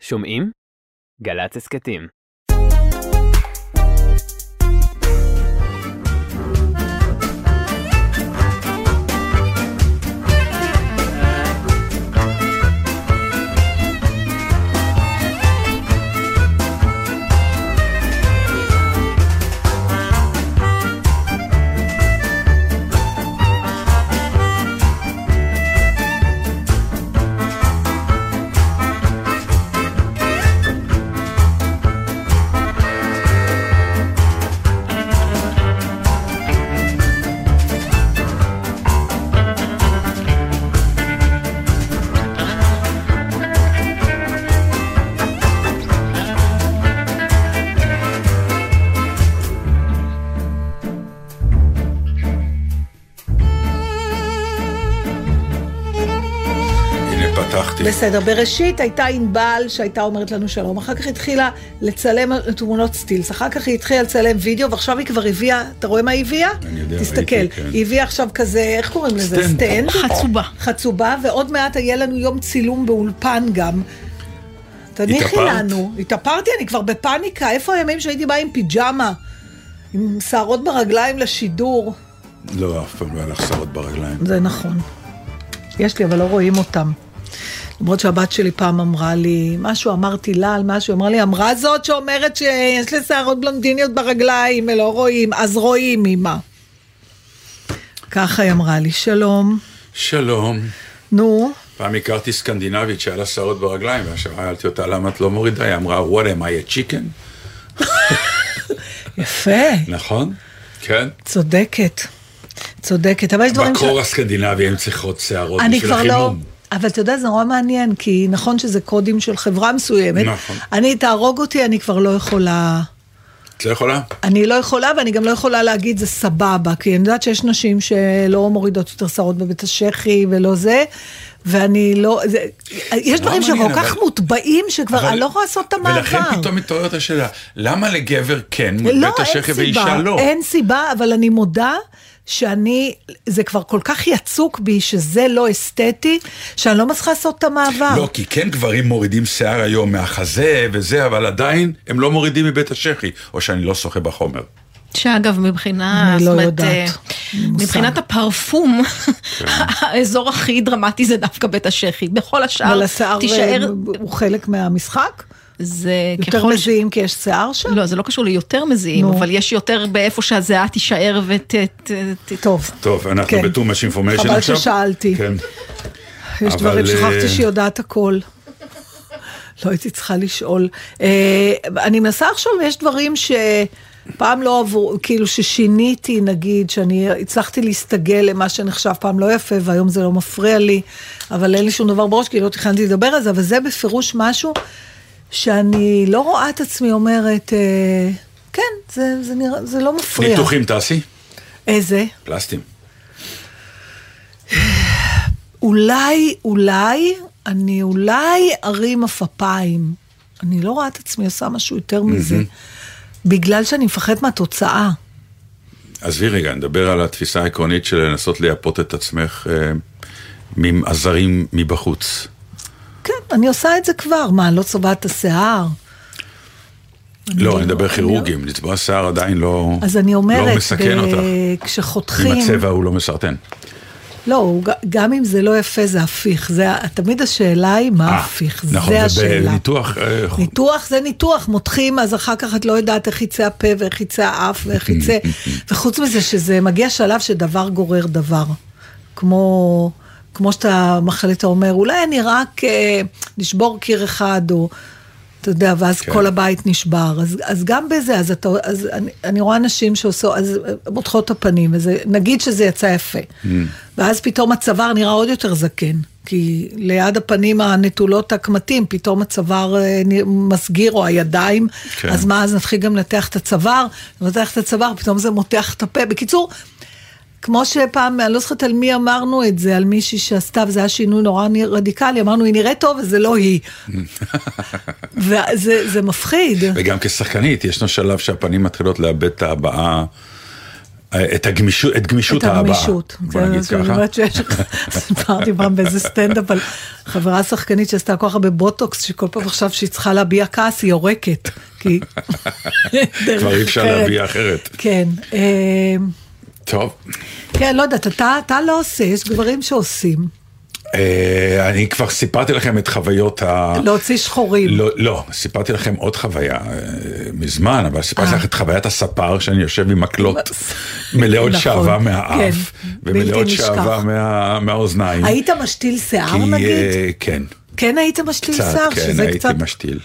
שומעים? גל"צ הסכתים. בסדר, בראשית הייתה ענבל שהייתה אומרת לנו שלום, אחר כך התחילה לצלם תמונות סטילס, אחר כך היא התחילה לצלם וידאו, ועכשיו היא כבר הביאה, אתה רואה מה היא הביאה? אני יודע, תסתכל, ראיתי, כן. היא הביאה עכשיו כזה, איך קוראים לזה? stand. חצובה. חצובה, ועוד מעט יהיה לנו יום צילום באולפן גם. תניחי התאפרת? לנו. התאפרתי, אני כבר בפאניקה, איפה הימים שהייתי באה עם פיג'מה? עם שערות ברגליים לשידור. לא, אף פעם לא היה לך שערות ברגליים. זה נכון. יש לי, אבל לא רואים אותם. למרות שהבת שלי פעם אמרה לי, משהו אמרתי לה על משהו, אמרה לי, אמרה זאת שאומרת שיש לי שערות בלונדיניות ברגליים, ולא רואים, אז רואים, אמא. ככה היא אמרה לי, שלום, שלום. נו, פעם הכרתי סקנדינבית שהיה לה שערות ברגליים, ושאלתי אותה למה את לא מורידה, היא אמרה, what am I a chicken? יפה, נכון? כן. צודקת, צודקת, אבל יש דברים ש... בקור הסקנדינבי הן צריכות שערות אני בשביל כבר לא... אבל אתה יודע, זה נורא מעניין, כי נכון שזה קודים של חברה מסוימת. נכון. אני, תהרוג אותי, אני כבר לא יכולה... את לא יכולה? אני לא יכולה, ואני גם לא יכולה להגיד זה סבבה, כי אני יודעת שיש נשים שלא מורידות יותר שערות בבית השחי ולא זה, ואני לא... זה, יש דברים שכל כך אבל- מוטבעים שכבר אבל- אני לא יכולה לעשות את המעבר. ולכן פתאום מתעוררת השאלה, למה לגבר כן לא, בית השחי ואישה סיבה, לא? אין סיבה, אבל אני מודה שאני, זה כבר כל כך יצוק בי שזה לא אסתטי, שאני לא מצליחה לעשות את המעבר. לא, כי כן גברים מורידים שיער היום מהחזה וזה, אבל עדיין הם לא מורידים מבית השחי, או שאני לא שוחה בחומר. שאגב, מבחינה, אני זאת לא אומרת, יודעת. אה. מבחינת הפרפום, האזור הכי דרמטי זה דווקא בית השחי. בכל השאר, אבל השיער תישאר, אה, הוא חלק מהמשחק? זה יותר ככל ש... מזיעים כי יש שיער שם? לא, זה לא קשור ליותר מזיעים, נו. אבל יש יותר באיפה שהזיעה תישאר ות... ת- ת- טוב. טוב, אנחנו כן. ב-too much information חבל עכשיו. ששאלתי. כן. יש אבל, דברים, אה, שכחתי שהיא יודעת הכל. לא הייתי צריכה לשאול. אה, אני מנסה עכשיו, יש דברים שפעם לא עברו, כאילו ששיניתי, נגיד, שאני הצלחתי להסתגל למה שנחשב פעם לא יפה, והיום זה לא מפריע לי, אבל אין לי שום דבר בראש, כי לא תכננתי לדבר על זה, אבל זה בפירוש משהו שאני לא רואה את עצמי אומרת, אה, כן, זה, זה, נראה, זה לא מפריע. ניתוחים תעשי? איזה? פלסטיים. אולי, אולי, אני אולי ארים עפפיים. אני לא רואה את עצמי עושה משהו יותר מזה. בגלל שאני מפחדת מהתוצאה. עזבי רגע, נדבר על התפיסה העקרונית של לנסות לייפות את עצמך אה, מעזרים מבחוץ. כן, אני עושה את זה כבר. מה, אני לא צובעת את השיער? לא, אני לא- מדבר אני כירורגים, לצבוע שיער עדיין לא אז אני אומרת, לא מסכן ב- אותך. אם כשחותכים... הצבע הוא לא מסרטן. לא, גם אם זה לא יפה, זה הפיך. זה, תמיד השאלה היא מה אה, הפיך. נכון, זה השאלה. בניתוח, אה, ניתוח זה ניתוח, מותחים, אז אחר כך את לא יודעת איך יצא הפה ואיך יצא האף ואיך יצא... וחוץ מזה שזה מגיע שלב שדבר גורר דבר. כמו, כמו שאתה מחליט, אתה אומר, אולי אני רק אה, נשבור קיר אחד, או... אתה יודע, ואז כן. כל הבית נשבר. אז, אז גם בזה, אז, אתה, אז אני, אני רואה נשים שעושות, אז מותחות את הפנים, וזה, נגיד שזה יצא יפה. Mm. ואז פתאום הצוואר נראה עוד יותר זקן. כי ליד הפנים הנטולות הקמטים, פתאום הצוואר אה, מסגיר, או הידיים, כן. אז מה, אז נתחיל גם לנתח את הצוואר, מותח את הצוואר, פתאום זה מותח את הפה. בקיצור, כמו שפעם, אני לא זוכרת על מי אמרנו את זה, על מישהי שעשתה, וזה היה שינוי נורא רדיקלי, אמרנו, היא נראית טוב, וזה לא היא. וזה זה מפחיד. וגם כשחקנית, ישנו שלב שהפנים מתחילות לאבד את ההבעה אה, את הגמישות, את גמישות את ההבעה. הגמישות. בוא נגיד אני ככה. אומרת שיש, סיפרתי פעם באיזה סטנדאפ על חברה שחקנית שעשתה כל כך הרבה בוטוקס, שכל פעם עכשיו שהיא צריכה להביע כעס היא יורקת. כי... כבר אי אפשר אחרת. להביע אחרת. כן. טוב. כן, לא יודעת, אתה, אתה לא עושה, יש גברים שעושים. אה, אני כבר סיפרתי לכם את חוויות ה... להוציא שחורים. לא, לא, סיפרתי לכם עוד חוויה אה, מזמן, אבל סיפרתי אה. לך את חוויית הספר, שאני יושב עם מקלות מלאות נכון, שעווה מהאף, כן, ומלאות. שעווה מה- מהאוזניים. היית משתיל שיער כי, נגיד? אה, כן, כן היית משתיל קצת, שיער, כן, שזה הייתי קצת... משתיל,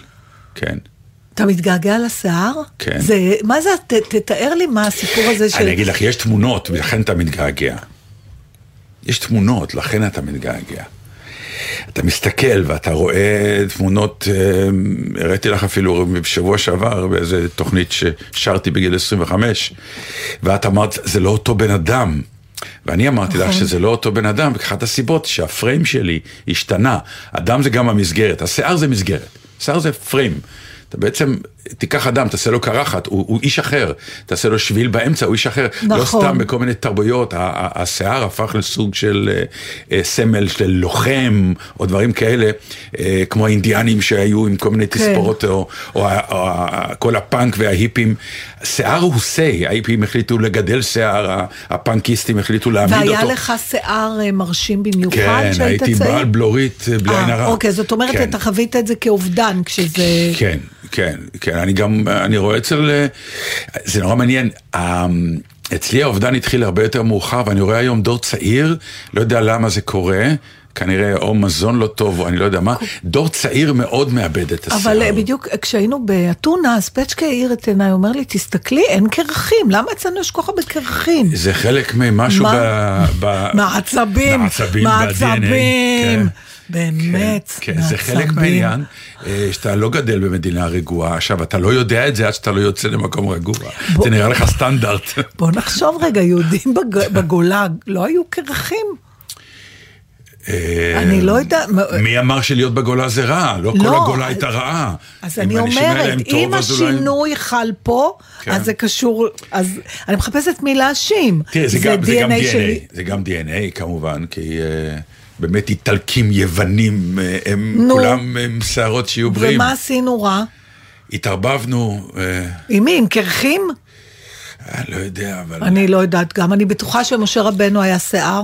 כן. אתה מתגעגע לשיער? כן. זה, מה זה, ת, תתאר לי מה הסיפור הזה של... אני אגיד לך, יש תמונות, ולכן אתה מתגעגע. יש תמונות, לכן אתה מתגעגע. אתה מסתכל ואתה רואה תמונות, אה, הראיתי לך אפילו בשבוע שעבר באיזה תוכנית ששרתי בגיל 25, ואת אמרת, זה לא אותו בן אדם. ואני אמרתי לך נכון. שזה לא אותו בן אדם, אחת הסיבות שהפריים שלי השתנה. אדם זה גם המסגרת, השיער זה מסגרת, שיער זה פריים. אתה בעצם, תיקח אדם, תעשה לו קרחת, הוא, הוא איש אחר, תעשה לו שביל באמצע, הוא איש אחר. לא נכון. סתם בכל מיני תרבויות, השיער הפך לסוג של אה, אה, סמל של לוחם, או דברים כאלה, אה, כמו האינדיאנים שהיו עם כל מיני כן. תספורות, או, או, או ה- כל הפאנק וההיפים. שיער הוא סיי, ההיפים החליטו לגדל שיער, ה- הפאנקיסטים החליטו להעמיד אותו. והיה לך שיער אה, מרשים במיוחד כן, שהיית צעיר? הייתי בעל בלורית אה, בלי עין הרע. אה, אוקיי, זאת אומרת, כן. אתה חווית את זה כאובדן כשזה... כן, כן, כן, אני גם, אני רואה אצל, אה, זה נורא מעניין, ה- אצלי האובדן התחיל הרבה יותר מאוחר, ואני רואה היום דור צעיר, לא יודע למה זה קורה, כנראה או מזון לא טוב, או אני לא יודע מה, דור צעיר מאוד מאבד את השיער. אבל אה, בדיוק כשהיינו באתונה, אז פצ'קה האיר את עיניי, אומר לי, תסתכלי, אין קרחים, למה אצלנו יש כל כך הרבה קרחים? זה חלק ממשהו ב... מעצבים, מעצבים, ב-DNA, באמת, כן, כן, זה חלק. מהעניין, אה, שאתה לא גדל במדינה רגועה. עכשיו, אתה לא יודע את זה עד שאתה לא יוצא למקום רגוע. בוא- זה נראה לך סטנדרט. בוא נחשוב רגע, יהודים בג- בגולה לא היו קרחים? אני לא יודעת, מי אמר שלהיות בגולה זה רע? לא כל לא, הגולה הייתה רעה. אז אני אומרת, הם אם אולי הם- השינוי חל פה, כן. אז זה קשור, אז אני מחפשת מי להאשים. תראה, זה גם זה גם DNA שלי. זה גם DNA כמובן, כי אה, באמת איטלקים יוונים, אה, הם נו. כולם עם שערות שיהיו בריאים. ומה עשינו רע? התערבבנו, אה, עם מי? עם קרחים? אני לא יודע, אבל... אני לא יודעת גם. אני בטוחה שמשה רבנו היה שיער.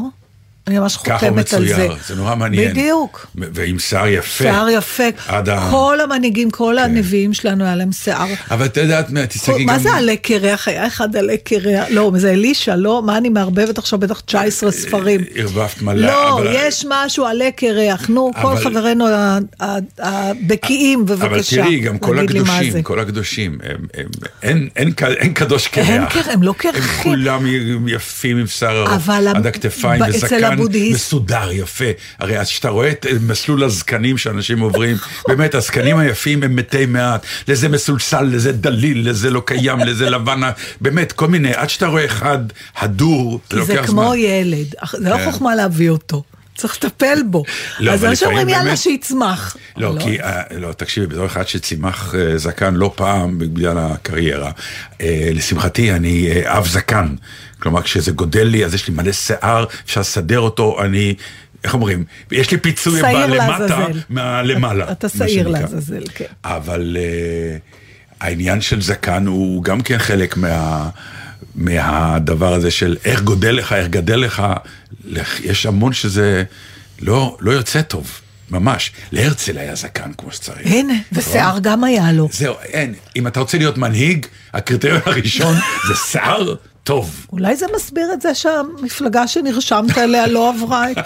אני ממש חותמת על זה. מצויר, זה נורא מעניין. בדיוק. ועם שיער יפה. שיער יפה. כן. כל המנהיגים, כל הנביאים שלנו היה להם שיער. אבל את יודעת מה, תסתכלי גם... מה זה עלה קרח? היה אחד עלה קרח. לא, זה אלישע, לא? מה אני מערבבת עכשיו בטח 19 ספרים. ערבבת מלא, לא, אבל- יש משהו עלה קרח. נו, כל אבל- חברינו הבקיאים, אבל בבקשה. תראי, גם כל הקדושים. כל הקדושים, הם- הם- אין- אין אין קדוש קרח. אין קרח, הם לא קרחים. הם כולם יפים עם שיער אבל עד הכתפיים, וזקן הבודהיסט- מסודר, יפה. הרי אז כשאתה רואה את מסלול הזקנים שאנשים עוברים, באמת, הזקנים היפים הם מתי מעט. לזה מסולסל, לזה דליל, לזה לא קיים, לזה לבן, באמת, כל מיני, עד שאתה רואה אחד הדור, זה כי זה לוקח כמו זמן. ילד, זה לא כן. חוכמה להביא אותו. צריך לטפל בו. לא, אז אנשים אומרים, יאללה, שיצמח. לא, כי, אה, לא, תקשיבי, בתור אחד שצימח אה, זקן לא פעם בגלל הקריירה, אה, לשמחתי אני אב זקן. כלומר, כשזה גודל לי, אז יש לי מלא שיער, אפשר לסדר אותו, אני, איך אומרים, יש לי פיצוי למטה. מהלמעלה. אתה שעיר. לעזאזל, כן. אבל אה, העניין של זקן הוא גם כן חלק מה... מהדבר הזה של איך גודל לך, איך גדל לך, לך- יש המון שזה לא, לא יוצא טוב, ממש. להרצל היה זקן כמו שצריך. הנה, ושיער גם היה לו. זהו, אין. אם אתה רוצה להיות מנהיג, הקריטריון הראשון זה שיער טוב. אולי זה מסביר את זה שהמפלגה שנרשמת אליה לא עברה את...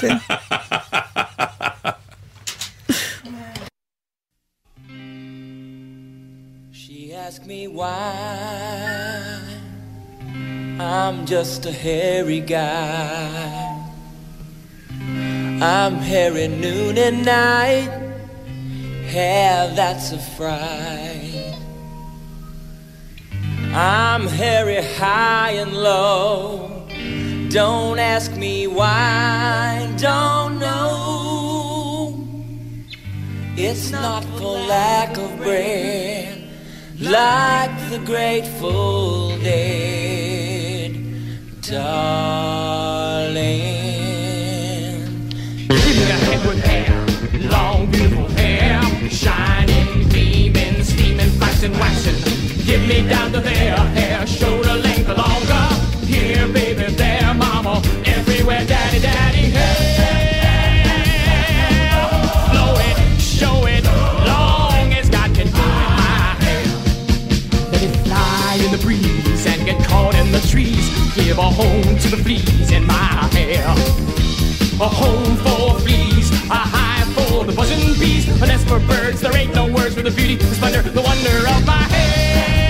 She asked me why I'm just a hairy guy. I'm hairy noon and night, hair that's a fright. I'm hairy high and low. Don't ask me why, don't know. It's not for lack of bread, like the grateful dead. Darling. Give me a head with hair, long beautiful hair, steaming, waxing. Give me down to there, hair, shoulder length longer. Here, baby, there, mama, Give a home to the fleas in my hair. A home for fleas, a hive for the buzzing bees, a nest for birds. There ain't no words for the beauty, the splendor, the wonder of my hair.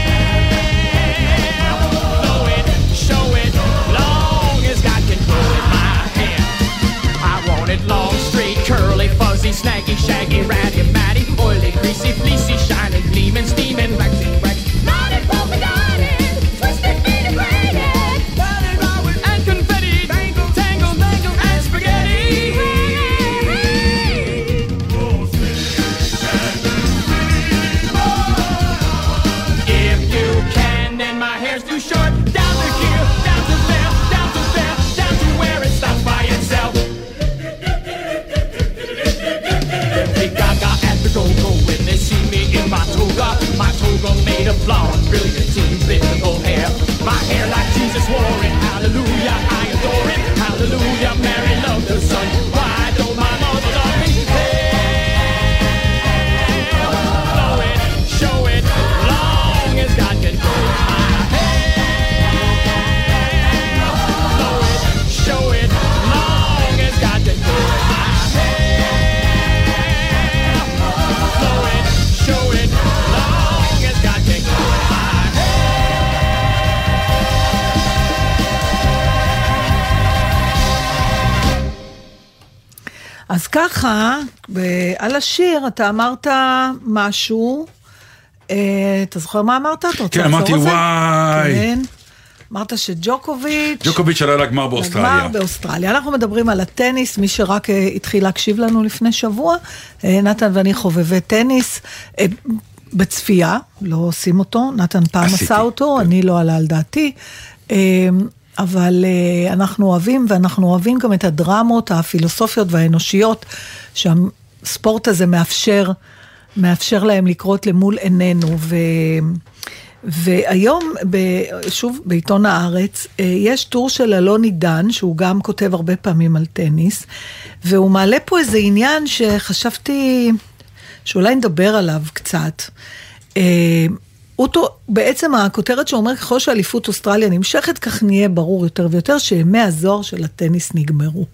ככה, על השיר אתה אמרת משהו, אה, אתה זוכר מה אמרת? אתה רוצה כן, אמרתי? וואי. כן. אמרת שג'וקוביץ'... ג'וקוביץ' עלה לגמר באוסטרליה. לגמר באוסטרליה. אנחנו מדברים על הטניס, מי שרק אה, התחיל להקשיב לנו לפני שבוע, אה, נתן ואני חובבי טניס. בצפייה, לא עושים אותו, נתן פעם עשה אותו, כן. אני לא עלה על דעתי. אבל אה, אנחנו אוהבים, ואנחנו אוהבים גם את הדרמות הפילוסופיות והאנושיות שהספורט הזה מאפשר, מאפשר להם לקרות למול עינינו. ו... והיום, ב, שוב, בעיתון הארץ, אה, יש טור של אלון עידן, שהוא גם כותב הרבה פעמים על טניס, והוא מעלה פה איזה עניין שחשבתי שאולי נדבר עליו קצת. טו- בעצם הכותרת שאומר, ככל שאליפות אוסטרליה נמשכת, כך נהיה ברור יותר ויותר שימי הזוהר של הטניס נגמרו.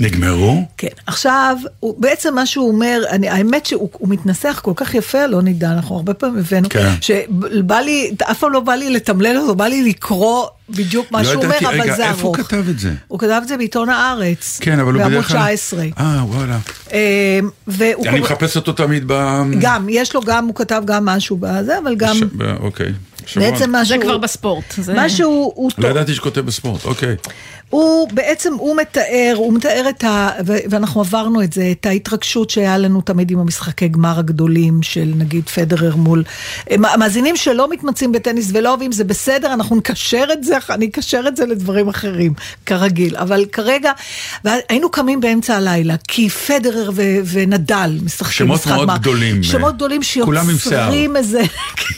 נגמרו? כן, עכשיו, הוא, בעצם מה שהוא אומר, אני, האמת שהוא הוא מתנסח כל כך יפה, לא נדע, אנחנו הרבה פעמים הבאנו, כן. שבא לי, אף פעם לא בא לי לתמלל אותו, בא לי לקרוא בדיוק מה לא שהוא ידעתי, אומר, אבל רגע, זה איפה ארוך. הוא כתב את זה? הוא כתב את זה בעיתון הארץ, כן, אבל הוא בעמוד בדרך כלל... 19. אה, וואלה. אה, והוא אני קורא- מחפש אותו תמיד ב... גם, יש לו גם, הוא כתב גם משהו בזה, אבל גם, ש- ב- אוקיי. שרון. בעצם מה זה. כבר בספורט. זה- מה שהוא... הוא לא ידעתי שכותב בספורט, אוקיי. הוא בעצם, הוא מתאר, הוא מתאר את ה... ואנחנו עברנו את זה, את ההתרגשות שהיה לנו תמיד עם המשחקי גמר הגדולים של נגיד פדרר מול... אה, מאזינים שלא מתמצאים בטניס ולא אוהבים, זה בסדר, אנחנו נקשר את זה, אני אקשר את זה לדברים אחרים, כרגיל. אבל כרגע, היינו קמים באמצע הלילה, כי פדרר ו- ונדל משחקים שמות משחק מאוד גמר. גדולים, שמות אה, גדולים כולם עם שיוצרים איזה...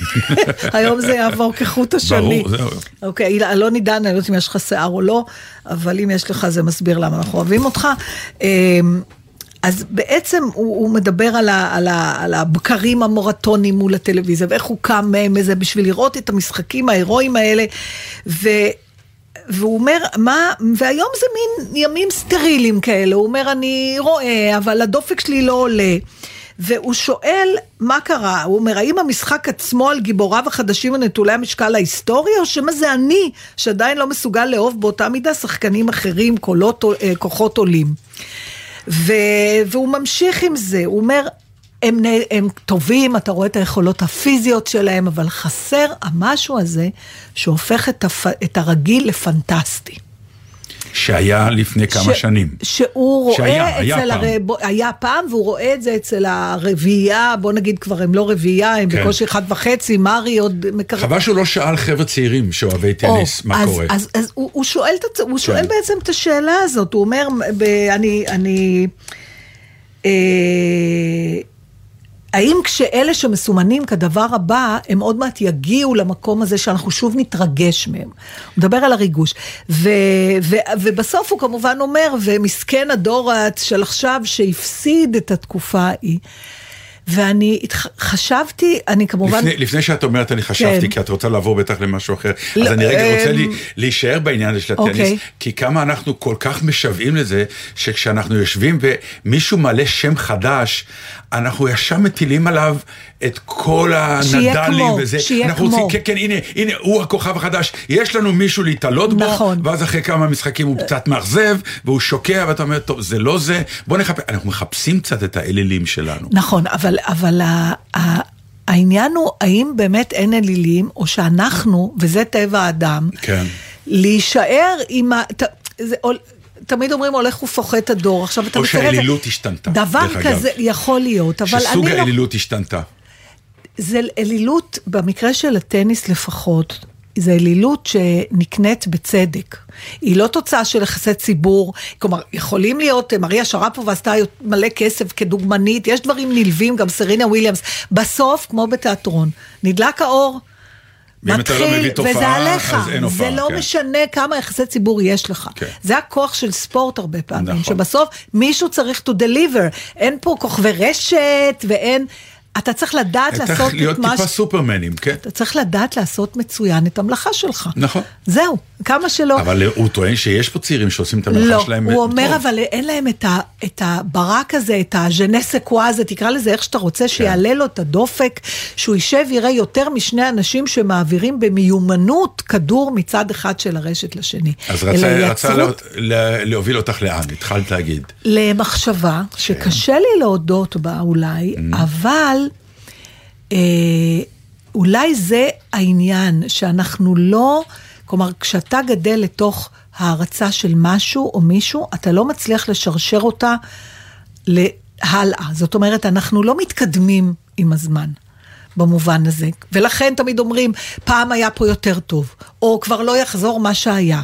היום זה יעבור כחוט השני. ברור, זהו. אוקיי, אלון עידן, אני לא יודעת אם יש לך שיער או לא, אבל אם יש לך זה מסביר למה אנחנו אוהבים אותך. אמ, אז בעצם הוא, הוא מדבר על, ה, על, ה, על הבקרים המורטונים מול הטלוויזיה, ואיך הוא קם מהם איזה בשביל לראות את המשחקים ההירואיים האלה, ו... והוא אומר, מה, והיום זה מין ימים סטרילים כאלה, הוא אומר, אני רואה, אבל הדופק שלי לא עולה. והוא שואל, מה קרה? הוא אומר, האם המשחק עצמו על גיבוריו החדשים ונטולי המשקל ההיסטורי, או שמא זה אני, שעדיין לא מסוגל לאהוב באותה מידה שחקנים אחרים, קולות, אה, כוחות עולים. ו... והוא ממשיך עם זה, הוא אומר, הם, הם טובים, אתה רואה את היכולות הפיזיות שלהם, אבל חסר המשהו הזה שהופך את, הפ... את הרגיל לפנטסטי. שהיה לפני כמה ש- שנים. שהוא רואה שהיה, היה אצל פעם. הר... בוא- היה פעם, והוא רואה את זה אצל הרביעייה, בוא נגיד כבר הם לא רביעייה, הם כן. בקושי אחד וחצי, מרי עוד מקרב. חבל שהוא לא שאל חבר'ה צעירים שאוהבי טניס, או, מה אז, קורה. אז, אז הוא, הוא שואל, הוא שואל כן. בעצם את השאלה הזאת, הוא אומר, ב, אני, אני, אה, האם כשאלה שמסומנים כדבר הבא, הם עוד מעט יגיעו למקום הזה שאנחנו שוב נתרגש מהם? הוא מדבר על הריגוש. ו, ו, ובסוף הוא כמובן אומר, ומסכן הדור של עכשיו שהפסיד את התקופה ההיא. ואני חשבתי, אני כמובן... לפני, לפני שאת אומרת, אני חשבתי, כן. כי את רוצה לעבור בטח למשהו אחר. לא, אז אני רגע רוצה אמ, לי, להישאר בעניין הזה של הטניס, אוקיי. כי כמה אנחנו כל כך משוועים לזה, שכשאנחנו יושבים ומישהו מעלה שם חדש, אנחנו ישר מטילים עליו את כל שיהיה הנדלים כמו, וזה. שיהיה אנחנו כמו. רוצים, כן, כן, הנה, הנה, הוא הכוכב החדש, יש לנו מישהו להתעלות בו, נכון. ואז אחרי כמה משחקים הוא קצת מאכזב, והוא שוקע, ואתה אומר, טוב, זה לא זה, בוא נחפש, אנחנו מחפשים קצת את האלילים שלנו. נכון, אבל, אבל ה, העניין הוא, האם באמת אין אלילים, או שאנחנו, וזה טבע האדם, כן. להישאר עם ה... זה, תמיד אומרים הולך ופוחת הדור, עכשיו אתה או מתאר את זה- שהאלילות השתנתה, דבר. כזה יכול להיות, אבל שסוג אני לא... האלילות השתנתה. זה אלילות, במקרה של הטניס לפחות, זה אלילות שנקנית בצדק. היא לא תוצאה של יחסי ציבור, כלומר, יכולים להיות, אה, מריה שרפוב עשתה מלא כסף כדוגמנית, יש דברים נלווים, גם סרינה וויליאמס. בסוף, כמו בתיאטרון, נדלק האור. ואם אתה לא מתחיל, מביא תופעה, וזה עליך, אז אין הופעה, זה לא כן. משנה כמה יחסי ציבור יש לך. כן. זה הכוח של ספורט הרבה פעמים, נכון. שבסוף מישהו צריך to deliver. אין פה כוכבי רשת ואין... אתה צריך לדעת לעשות להיות את מה... טיפה ש- סופרמנים, כן? אתה צריך לדעת לעשות מצוין את המלאכה שלך. נכון. זהו, כמה שלא. אבל הוא טוען שיש פה צעירים שעושים את המלאכה לא, שלהם הוא אומר טוב. אבל אין להם את, ה, את הברק הזה, את הז'נסה קווה הזה, תקרא לזה איך שאתה כן. רוצה, שיעלה לו את הדופק, שהוא יישב ויראה יותר משני אנשים שמעבירים במיומנות כדור מצד אחד של הרשת לשני. אז רצה, רצה יצרו לה, לה, להוביל אותך לאן? התחלת להגיד. למחשבה שקשה לי להודות בה אולי, אבל אה, אולי זה העניין, שאנחנו לא, כלומר, כשאתה גדל לתוך הערצה של משהו או מישהו, אתה לא מצליח לשרשר אותה להלאה. זאת אומרת, אנחנו לא מתקדמים עם הזמן. במובן הזה. ולכן תמיד אומרים, פעם היה פה יותר טוב, או כבר לא יחזור מה שהיה.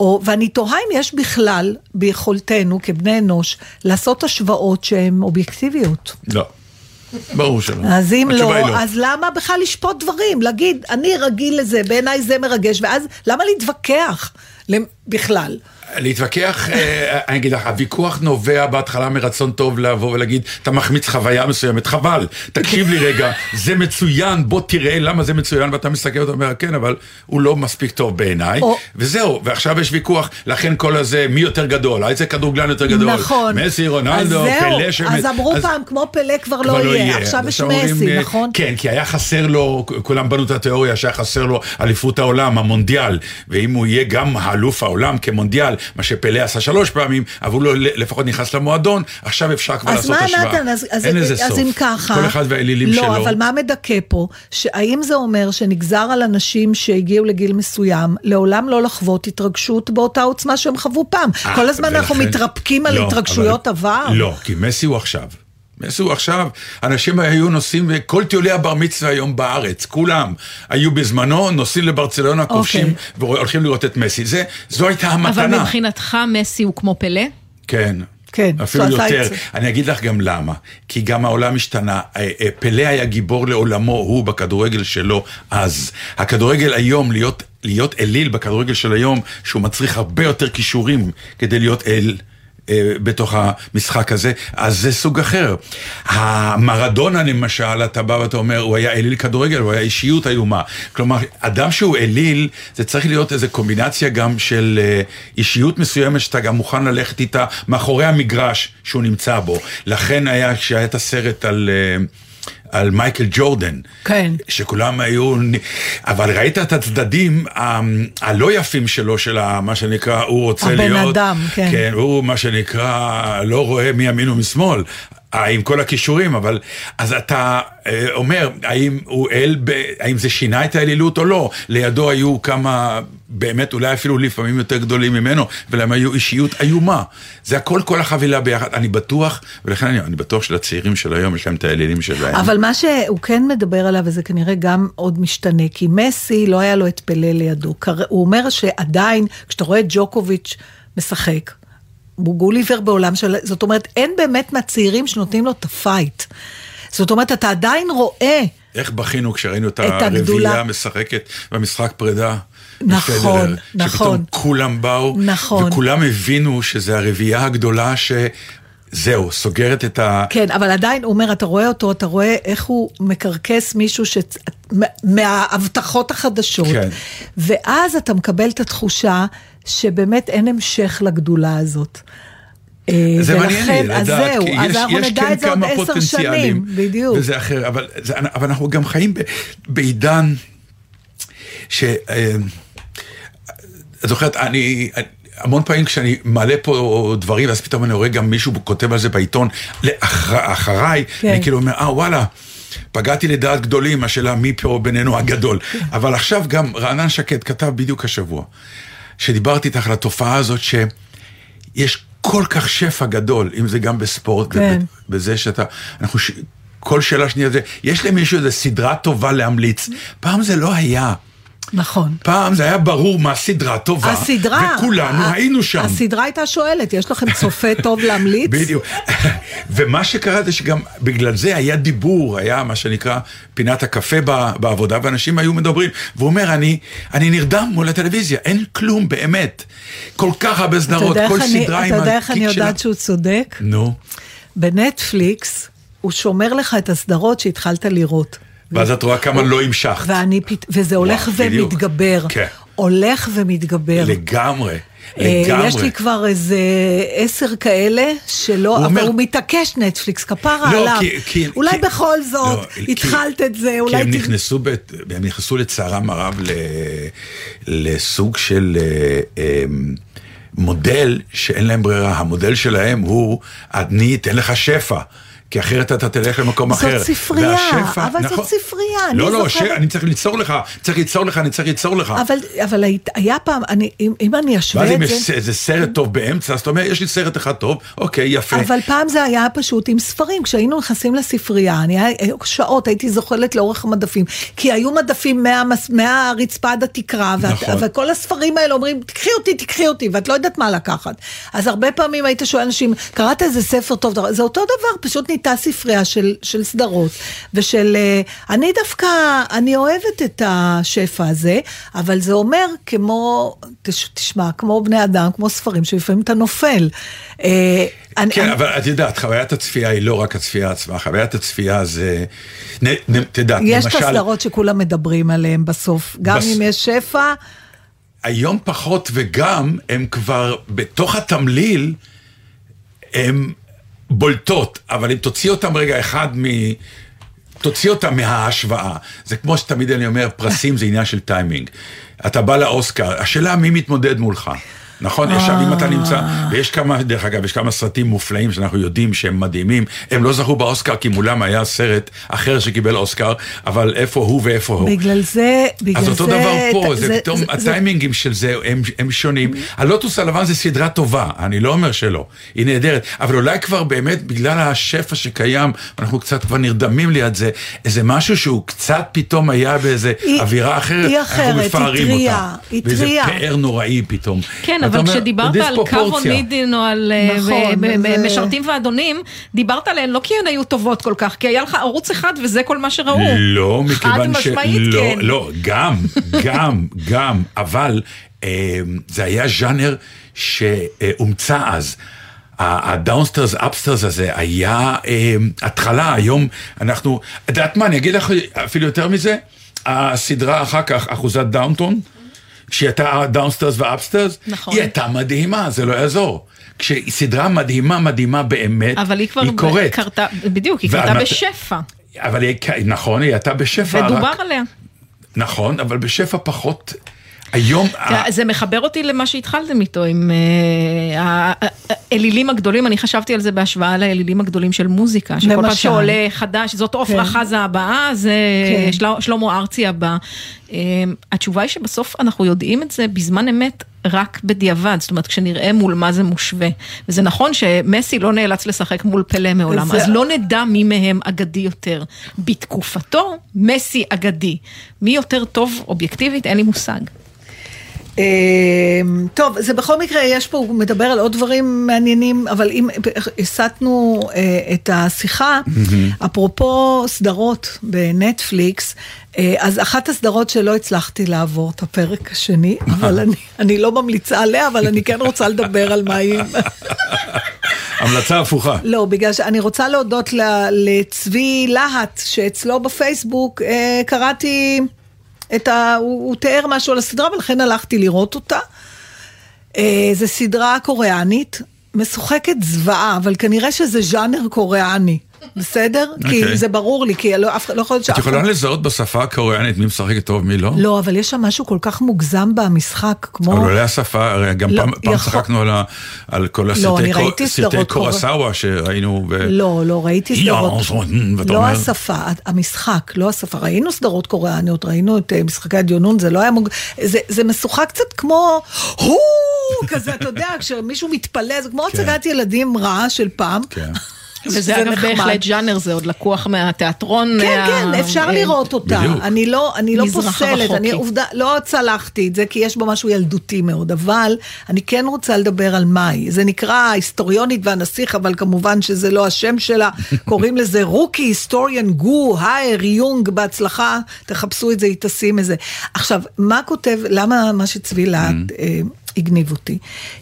או, ואני תוהה אם יש בכלל ביכולתנו כבני אנוש לעשות השוואות שהן אובייקטיביות. לא. ברור שלא. אז אם לא, היא אז למה בכלל לשפוט דברים? להגיד, אני רגיל לזה, בעיניי זה מרגש, ואז למה להתווכח בכלל? להתווכח, אה, אני אגיד לך, הוויכוח נובע בהתחלה מרצון טוב לבוא ולהגיד, אתה מחמיץ חוויה מסוימת, חבל, תקשיב לי רגע, זה מצוין, בוא תראה למה זה מצוין, ואתה מסתכל ואתה אומר, כן, אבל הוא לא מספיק טוב בעיניי, וזהו, ועכשיו יש ויכוח, לכן כל הזה, מי יותר גדול, איזה כדורגלן יותר גדול, נכון. מסי, רונלדו, פלא שמת, אז אמרו פעם, כמו פלא כבר לא כבר יהיה, עכשיו יש מסי, אה, נכון? כן, כי היה חסר לו, כולם בנו את התיאוריה שהיה חסר לו אליפות העולם, המונדיאל, ואם הוא יהיה גם האלוף העולם כמונדיאל, מה שפלא עשה שלוש פעמים, אבל הוא לא לפחות נכנס למועדון, עכשיו אפשר כבר אז לעשות מה השוואה. נתן, אז, אז, אין לזה אז סוף. אם ככה... כל אחד והאלילים לא, שלו. לא, אבל מה מדכא פה? שהאם זה אומר שנגזר על אנשים שהגיעו לגיל מסוים, לעולם לא לחוות התרגשות באותה עוצמה שהם חוו פעם? אה, כל הזמן אנחנו ולכן- מתרפקים על לא, התרגשויות אבל- עבר? לא, כי מסי הוא עכשיו. הוא עכשיו, אנשים היו נוסעים, וכל טיולי הבר מצווה היום בארץ, כולם היו בזמנו נוסעים לברצלונה, כובשים, והולכים לראות את מסי. זה, זו הייתה המתנה. אבל מבחינתך מסי הוא כמו פלא? כן. כן, אפילו יותר. אני אגיד לך גם למה. כי גם העולם השתנה. אה, אה, פלא היה גיבור לעולמו, הוא בכדורגל שלו אז. הכדורגל היום, להיות, להיות אליל בכדורגל של היום, שהוא מצריך הרבה יותר כישורים כדי להיות אל. אה, בתוך המשחק הזה, אז זה סוג אחר. המרדונה למשל, אתה בא ואתה אומר, הוא היה אליל כדורגל, הוא היה אישיות איומה. כלומר, אדם שהוא אליל, זה צריך להיות איזו קומבינציה גם של אה, אישיות מסוימת שאתה גם מוכן ללכת איתה מאחורי המגרש שהוא נמצא בו. לכן היה, כשהיה את הסרט על... על מייקל ג'ורדן, כן. שכולם היו, אבל ראית את הצדדים ה- הלא יפים שלו, של ה- מה שנקרא, הוא רוצה הבן להיות, אדם, כן. כן, הוא מה שנקרא, לא רואה מימין ומשמאל. אה, עם כל הכישורים, אבל אז אתה אה, אומר, האם הוא אל, האם זה שינה את האלילות או לא? לידו היו כמה, באמת, אולי אפילו לפעמים יותר גדולים ממנו, ולהם היו אישיות איומה. זה הכל, כל החבילה ביחד. אני בטוח, ולכן אני, אני בטוח שלצעירים של היום יש להם את האלילים שלהם. אבל מה שהוא כן מדבר עליו, וזה כנראה גם עוד משתנה, כי מסי לא היה לו את פלא לידו. הוא אומר שעדיין, כשאתה רואה את ג'וקוביץ' משחק, גוליבר בעולם של... זאת אומרת, אין באמת מהצעירים שנותנים לו את הפייט. זאת אומרת, אתה עדיין רואה... איך בכינו כשראינו את את. הרביעייה משחקת במשחק פרידה? נכון, מפדרר, נכון. שפתאום כולם באו, נכון. וכולם הבינו שזה הרביעייה הגדולה שזהו, סוגרת את ה... כן, אבל עדיין, הוא אומר, אתה רואה אותו, אתה רואה איך הוא מקרקס מישהו ש... מה- מההבטחות החדשות. כן. ואז אתה מקבל את התחושה שבאמת אין המשך לגדולה הזאת. אה, זה מעניין לי ולכן- אז לדעת, זהו, כי יש, יש כן כמה פוטנציאלים, בדיוק. וזה אחר, אבל, זה, אבל אנחנו גם חיים ב, בעידן ש... אה, את זוכרת, אני... המון פעמים כשאני מעלה פה דברים, אז פתאום אני רואה גם מישהו כותב על זה בעיתון, לאחר, אחריי, כן. אני כאילו אומר, אה וואלה, פגעתי לדעת גדולים, השאלה מי פה בינינו הגדול. כן. אבל עכשיו גם רענן שקד כתב בדיוק השבוע, שדיברתי איתך על התופעה הזאת שיש כל כך שפע גדול, אם זה גם בספורט, כן. בזה שאתה, אנחנו. כל שאלה שנייה זה, יש למישהו איזה סדרה טובה להמליץ. פעם זה לא היה. נכון. פעם זה היה ברור מה סדרה טובה, הסדרה, וכולנו היינו שם. הסדרה הייתה שואלת, יש לכם צופה טוב להמליץ? בדיוק. ומה שקרה זה שגם בגלל זה היה דיבור, היה מה שנקרא פינת הקפה בעבודה, ואנשים היו מדברים. והוא אומר, אני, אני נרדם מול הטלוויזיה, אין כלום, באמת. כל כך הרבה סדרות, כל אני- סדרה עם אתה יודע איך אני הקיק שלה. יודעת שהוא צודק? נו, בנטפליקס, הוא שומר לך את הסדרות שהתחלת לראות. ואז את רואה כמה לא המשכת. ואני, פת- וזה הולך וואו. ומתגבר. כן. הולך ומתגבר. לגמרי, אה, לגמרי. יש לי כבר איזה עשר כאלה שלא, הוא אבל אומר- הוא מתעקש נטפליקס, כפרה לא, עליו. כי- כי- אולי כי- בכל זאת, לא, כי- התחלת את זה, כי אולי... הם ת- נכנסו, ב, הם נכנסו לצערם הרב ל, לסוג של אה, אה, מודל שאין להם ברירה. המודל שלהם הוא, אני אתן לך שפע. כי אחרת אתה תלך למקום זאת אחר. ספרייה, והשפע- אבל זאת נכון. ספרייה, אני לא, לא, זוכרת- ש... אני צריך ליצור לך, צריך ליצור לך, אני צריך ליצור לך. אבל, אבל היה פעם, אני, אם, אם אני אשווה ואז אם את זה... יש איזה סרט טוב באמצע, אז אתה אומר, יש לי סרט אחד טוב, אוקיי, יפה. אבל פעם זה היה פשוט עם ספרים, כשהיינו נכנסים לספרייה, אני היה שעות, הייתי זוחלת לאורך המדפים, כי היו מדפים מהרצפה עד התקרה, ואת, נכון. וכל הספרים האלה אומרים, תקחי אותי, תקחי אותי, ואת לא יודעת מה לקחת. אז הרבה פעמים היית שואל אנשים, קראת איזה ספר טוב, זה אותו דבר, פשוט נהייתה ספרייה של, של סדרות, ושל... אה, אני דווקא, אני אוהבת את השפע הזה, אבל זה אומר כמו, תש, תשמע, כמו בני אדם, כמו ספרים, שלפעמים אתה נופל. אה, אני- כן, אני- אבל את יודעת, חוויית הצפייה היא לא רק הצפייה עצמה, חוויית הצפייה זה... נ, נ, את יודעת, יש את למשל, הסדרות שכולם מדברים עליהן בסוף, גם בס- אם יש שפע, היום פחות וגם הם כבר בתוך התמליל, הם בולטות, אבל אם תוציא אותם רגע אחד מ... תוציא אותם מההשוואה. זה כמו שתמיד אני אומר, פרסים זה עניין של טיימינג. אתה בא לאוסקר, השאלה מי מתמודד מולך. נכון? עכשיו אם אתה נמצא, ויש כמה, דרך אגב, יש כמה סרטים מופלאים שאנחנו יודעים שהם מדהימים, הם לא זכו באוסקר כי מולם היה סרט אחר שקיבל אוסקר, אבל איפה הוא ואיפה הוא. בגלל זה, בגלל אז זה... אותו דבר פה, זה, פתאום, הטיימינגים של זה הם, שונים. הלוטוס הלבן זה סדרה טובה, אני לא אומר שלא, היא נהדרת, אבל אולי כבר באמת בגלל השפע שקיים, אנחנו קצת כבר נרדמים ליד זה, איזה משהו שהוא קצת פתאום היה באיזה היא- אווירה אחרת, היא אנחנו היא מפארים אותה. היא ואיזה טרייה. פאר נוראי פתאום. כן, אבל אומר, כשדיברת על. אונידין או על אה, נכון, ב- זה- משרתים ואדונים, דיברת עליהן לא כי הן היו טובות כל כך, כי היה לך ערוץ אחד וזה כל מה שראו. לא, מכיוון ש... חד משמעית לא, כן. לא, גם, גם, גם, אבל אה, זה היה ז'אנר שהומצא אז. הדאונסטרס אפסטרס הזה היה אה, התחלה, היום אנחנו, את יודעת מה, אני אגיד לך אפילו יותר מזה, הסדרה אחר כך, אחוזת דאונטון, שהיא הייתה downstairs ו upstairs, נכון. היא הייתה מדהימה, זה לא יעזור. כשהיא סדרה מדהימה, מדהימה באמת, אבל היא כבר היא קורית. קרתה, בדיוק, היא קרתה בשפע, אבל היא, נכון, היא הייתה בשפע, ודובר רק, עליה. נכון, אבל בשפע פחות, היום, תראה, זה מחבר אותי למה שהתחלתם איתו, עם אה, האלילים הגדולים, אני חשבתי על זה בהשוואה לאלילים הגדולים של מוזיקה, שכל פעם. שעולה חדש, זאת עופרה כן. חזה הבאה, זה כן. של- שלמה ארצי הבא. אה, התשובה היא שבסוף אנחנו יודעים את זה בזמן אמת. רק בדיעבד, זאת אומרת כשנראה מול מה זה מושווה. וזה נכון שמסי לא נאלץ לשחק מול פלא מעולם, זה- אז לא נדע מי מהם אגדי יותר. בתקופתו, מסי אגדי. מי יותר טוב אובייקטיבית, אין לי מושג. אה, טוב, זה בכל מקרה, יש פה, הוא מדבר על עוד דברים מעניינים, אבל אם הסטנו אה, את השיחה, אפרופו סדרות בנטפליקס, אה, אז אחת הסדרות שלא הצלחתי לעבור את הפרק השני, אבל אני, אני לא ממליצה עליה, אבל אני כן רוצה לדבר על מה היא... המלצה הפוכה. לא, בגלל שאני רוצה להודות לצבי להט, שאצלו בפייסבוק אה, קראתי את ה... הוא, הוא תיאר משהו על הסדרה, ולכן הלכתי לראות אותה. אה, זו סדרה קוריאנית, משוחקת זוועה, אבל כנראה שזה ז'אנר קוריאני. בסדר? כי אוקיי. זה ברור לי, כי לא, אף, לא יכול להיות את שאף יכולה אחד... לזהות בשפה הקוריאנית מי משחק טוב מי לא? לא, אבל יש שם משהו כל כך מוגזם במשחק, כמו... אבל אולי השפה, הרי גם לא, פעם צחקנו על כל אני הסרטי קורסאווה שראינו. לא, לא, ראיתי סדרות. לא השפה, המשחק, לא השפה. ראינו סדרות קוריאניות, ראינו את אה, משחקי הדיונון, זה לא היה מוג... זה, משוחק קצת כמו, כזה, אתה יודע, כשמישהו מתפלא, זה כמו הצגת ילדים רעה של פעם. וזה זה אגב. בהחלט ז'אנר, זה עוד לקוח מהתיאטרון. כן, מה- כן, אפשר אה, לראות אותה. בדיוק. אני לא, אני לא פוסלת. אני עובדה, לא צלחתי את זה, כי יש בו משהו ילדותי מאוד, אבל אני כן רוצה לדבר על מאי. זה נקרא ההיסטוריונית והנסיך, אבל כמובן שזה לא השם שלה. קוראים לזה רוקי היסטוריאן גו, הייר, יונג, בהצלחה, תחפשו את זה, היא תשים את זה. עכשיו, מה כותב, למה מה שצבי להט אה, הגניב אותי?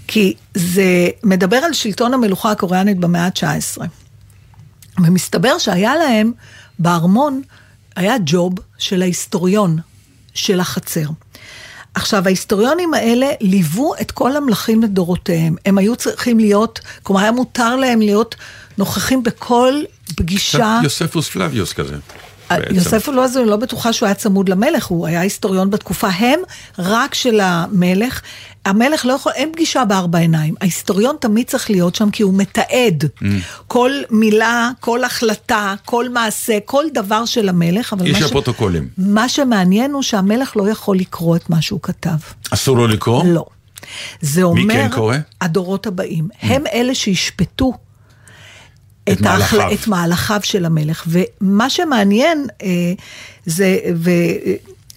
כי זה מדבר על שלטון המלוכה הקוריאנית במאה ה-19. ומסתבר שהיה להם בארמון, היה ג'וב של ההיסטוריון של החצר. עכשיו, ההיסטוריונים האלה ליוו את כל המלכים לדורותיהם. הם היו צריכים להיות, כלומר, היה מותר להם להיות נוכחים בכל פגישה. יוספוס פלביוס כזה. בעצם. יוסף אני לא בטוחה שהוא היה צמוד למלך, הוא היה היסטוריון בתקופה, הם רק של המלך. המלך לא יכול, אין פגישה בארבע עיניים. ההיסטוריון תמיד צריך להיות שם כי הוא מתעד Mm. כל מילה, כל החלטה, כל מעשה, כל דבר של המלך. אבל איש מה ש- הפרוטוקולים. מה שמעניין הוא שהמלך לא יכול לקרוא את מה שהוא כתב. אסור לו לקרוא? לא. זה אומר... כן קורא? הדורות הבאים. הם אלה שישפטו את את, ההחל... מהלכיו. את מהלכיו של המלך. ומה שמעניין אה, זה... ו...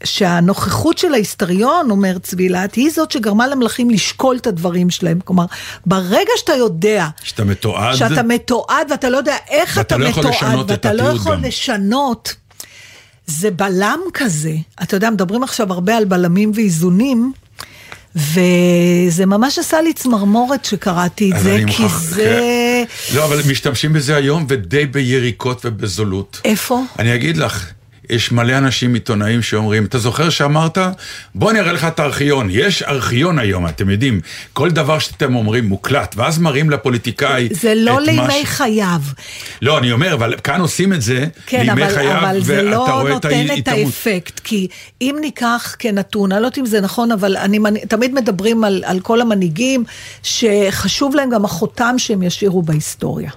שהנוכחות של ההיסטריון, אומר צבי להט, היא זאת שגרמה למלכים לשקול את הדברים שלהם. כלומר, ברגע שאתה יודע שאתה מתועד? שאתה מתועד ואתה לא יודע איך ואתה אתה לא מתועד, לשנות את ואתה לא יכול גם. לשנות, זה בלם כזה. אתה יודע, מדברים עכשיו הרבה על בלמים ואיזונים. וזה ממש עשה לי צמרמורת שקראתי את זה, כי מוכרח- זה... כן. לא, אבל משתמשים בזה היום ודי ביריקות ובזולות. איפה? אני אגיד לך, יש מלא אנשים עיתונאים שאומרים, אתה זוכר שאמרת? בוא אני אראה לך את הארכיון. יש ארכיון היום, אתם יודעים, כל דבר שאתם אומרים מוקלט, ואז מראים לפוליטיקאי זה לא את מה לימי ש- חייו. לא, אני אומר, אבל כאן עושים את זה כן, לימי אבל, חייו, אבל זה ואתה לא רואה את נותן את ההתעמות. האפקט, כי אם ניקח כנתון, אני לא יודעת אם זה נכון, אבל אני, תמיד מדברים על, על כל המנהיגים, שחשוב להם גם החותם שהם ישאירו בהיסטוריה.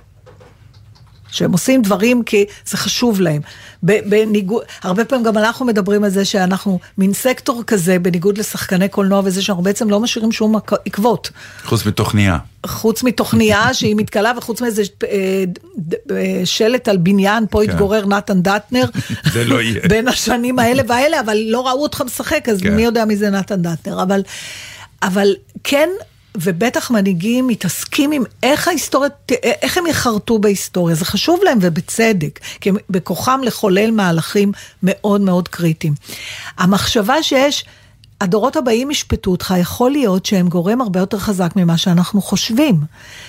שהם עושים דברים כי זה חשוב להם. בניגוד, הרבה פעמים גם אנחנו מדברים על זה שאנחנו מין סקטור כזה, בניגוד לשחקני קולנוע וזה, שאנחנו בעצם לא משאירים שום עק- עקבות. חוץ מתוכניה. חוץ מתוכניה שהיא מתכלה וחוץ מאיזה אה, אה, שלט על בניין, פה כן. התגורר נתן דטנר. זה לא יהיה. בין השנים האלה והאלה, אבל לא ראו אותך משחק, אז כן. מי יודע מי זה נתן דטנר. אבל, אבל כן, ובטח מנהיגים מתעסקים עם איך ההיסטוריה, איך הם יחרטו בהיסטוריה. זה חשוב להם ובצדק, כי בכוחם לחולל מהלכים מאוד מאוד קריטיים. המחשבה שיש... הדורות הבאים ישפטו אותך, יכול להיות שהם גורם הרבה יותר חזק ממה שאנחנו חושבים.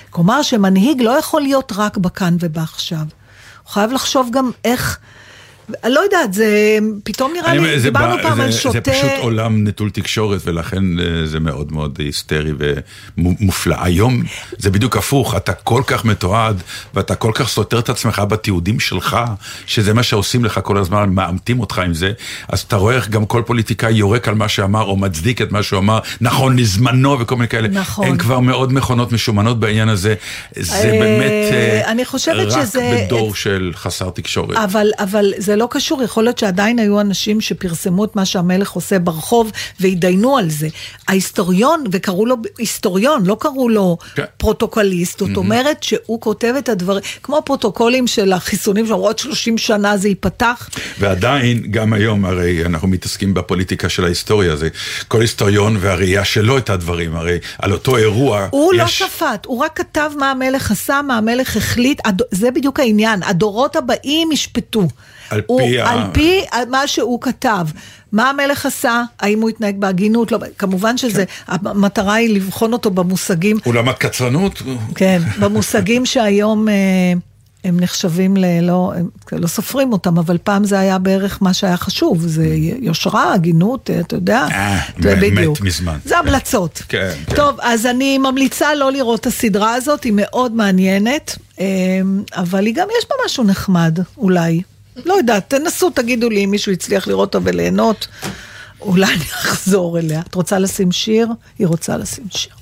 כלומר, שמנהיג לא יכול להיות רק בכאן ובעכשיו. הוא חייב לחשוב גם איך, לא יודעת, זה פתאום נראה אני לי, זה דיברנו בא- פעם זה- על שוטה... זה פשוט עולם נטול תקשורת, ולכן אה, זה מאוד מאוד היסטרי ומופלא. היום זה בדיוק הפוך, אתה כל כך מתועד, ואתה כל כך סותר את עצמך בתיעודים שלך, שזה מה שעושים לך כל הזמן, מאמתים אותך עם זה, אז אתה רואה איך גם כל פוליטיקאי יורק על מה שאמר, או מצדיק את מה שהוא אמר, נכון לזמנו וכל מיני כאלה. נכון. אין כבר מאוד מכונות משומנות בעניין הזה. זה אה, באמת אה, חושבת רק שזה- בדור של חסר תקשורת. אבל, אבל זה לא קשור, יכול להיות שעדיין היו אנשים שפרסמו את מה שהמלך עושה ברחוב והתדיינו על זה. ההיסטוריון, וקראו לו היסטוריון, לא קראו לו כן. פרוטוקוליסט, זאת אומרת שהוא כותב את הדברים, כמו הפרוטוקולים של החיסונים, שאומרו עוד 30 שנה זה ייפתח. ועדיין, גם היום, הרי אנחנו מתעסקים בפוליטיקה של ההיסטוריה, זה כל היסטוריון והראייה שלו את הדברים, הרי על אותו אירוע הוא לא יש... שפט, הוא רק כתב מה המלך עשה, מה המלך החליט, הד- זה בדיוק העניין, הדורות הבאים ישפטו. על הוא, פי ה- על פי מה שהוא כתב. מה המלך עשה, האם הוא התנהג בהגינות, לא, כמובן שזה, כן. המטרה היא לבחון אותו במושגים, הוא למד קצרנות, כן, במושגים שהיום אה, הם נחשבים ל... לא, הם לא סופרים אותם, אבל פעם זה היה בערך מה שהיה חשוב, זה יושרה, הגינות, אה, אתה יודע, אה, זה מת בדיוק. מזמן. זה המלצות. כן, כן. טוב, אז אני ממליצה לא לראות את הסדרה הזאת, היא מאוד מעניינת, אה, אבל היא גם יש בה משהו נחמד, אולי. לא יודעת, תנסו, תגידו לי אם מישהו הצליח לראות אותה וליהנות, אולי אני אחזור אליה. את רוצה לשים שיר? היא רוצה לשים שיר.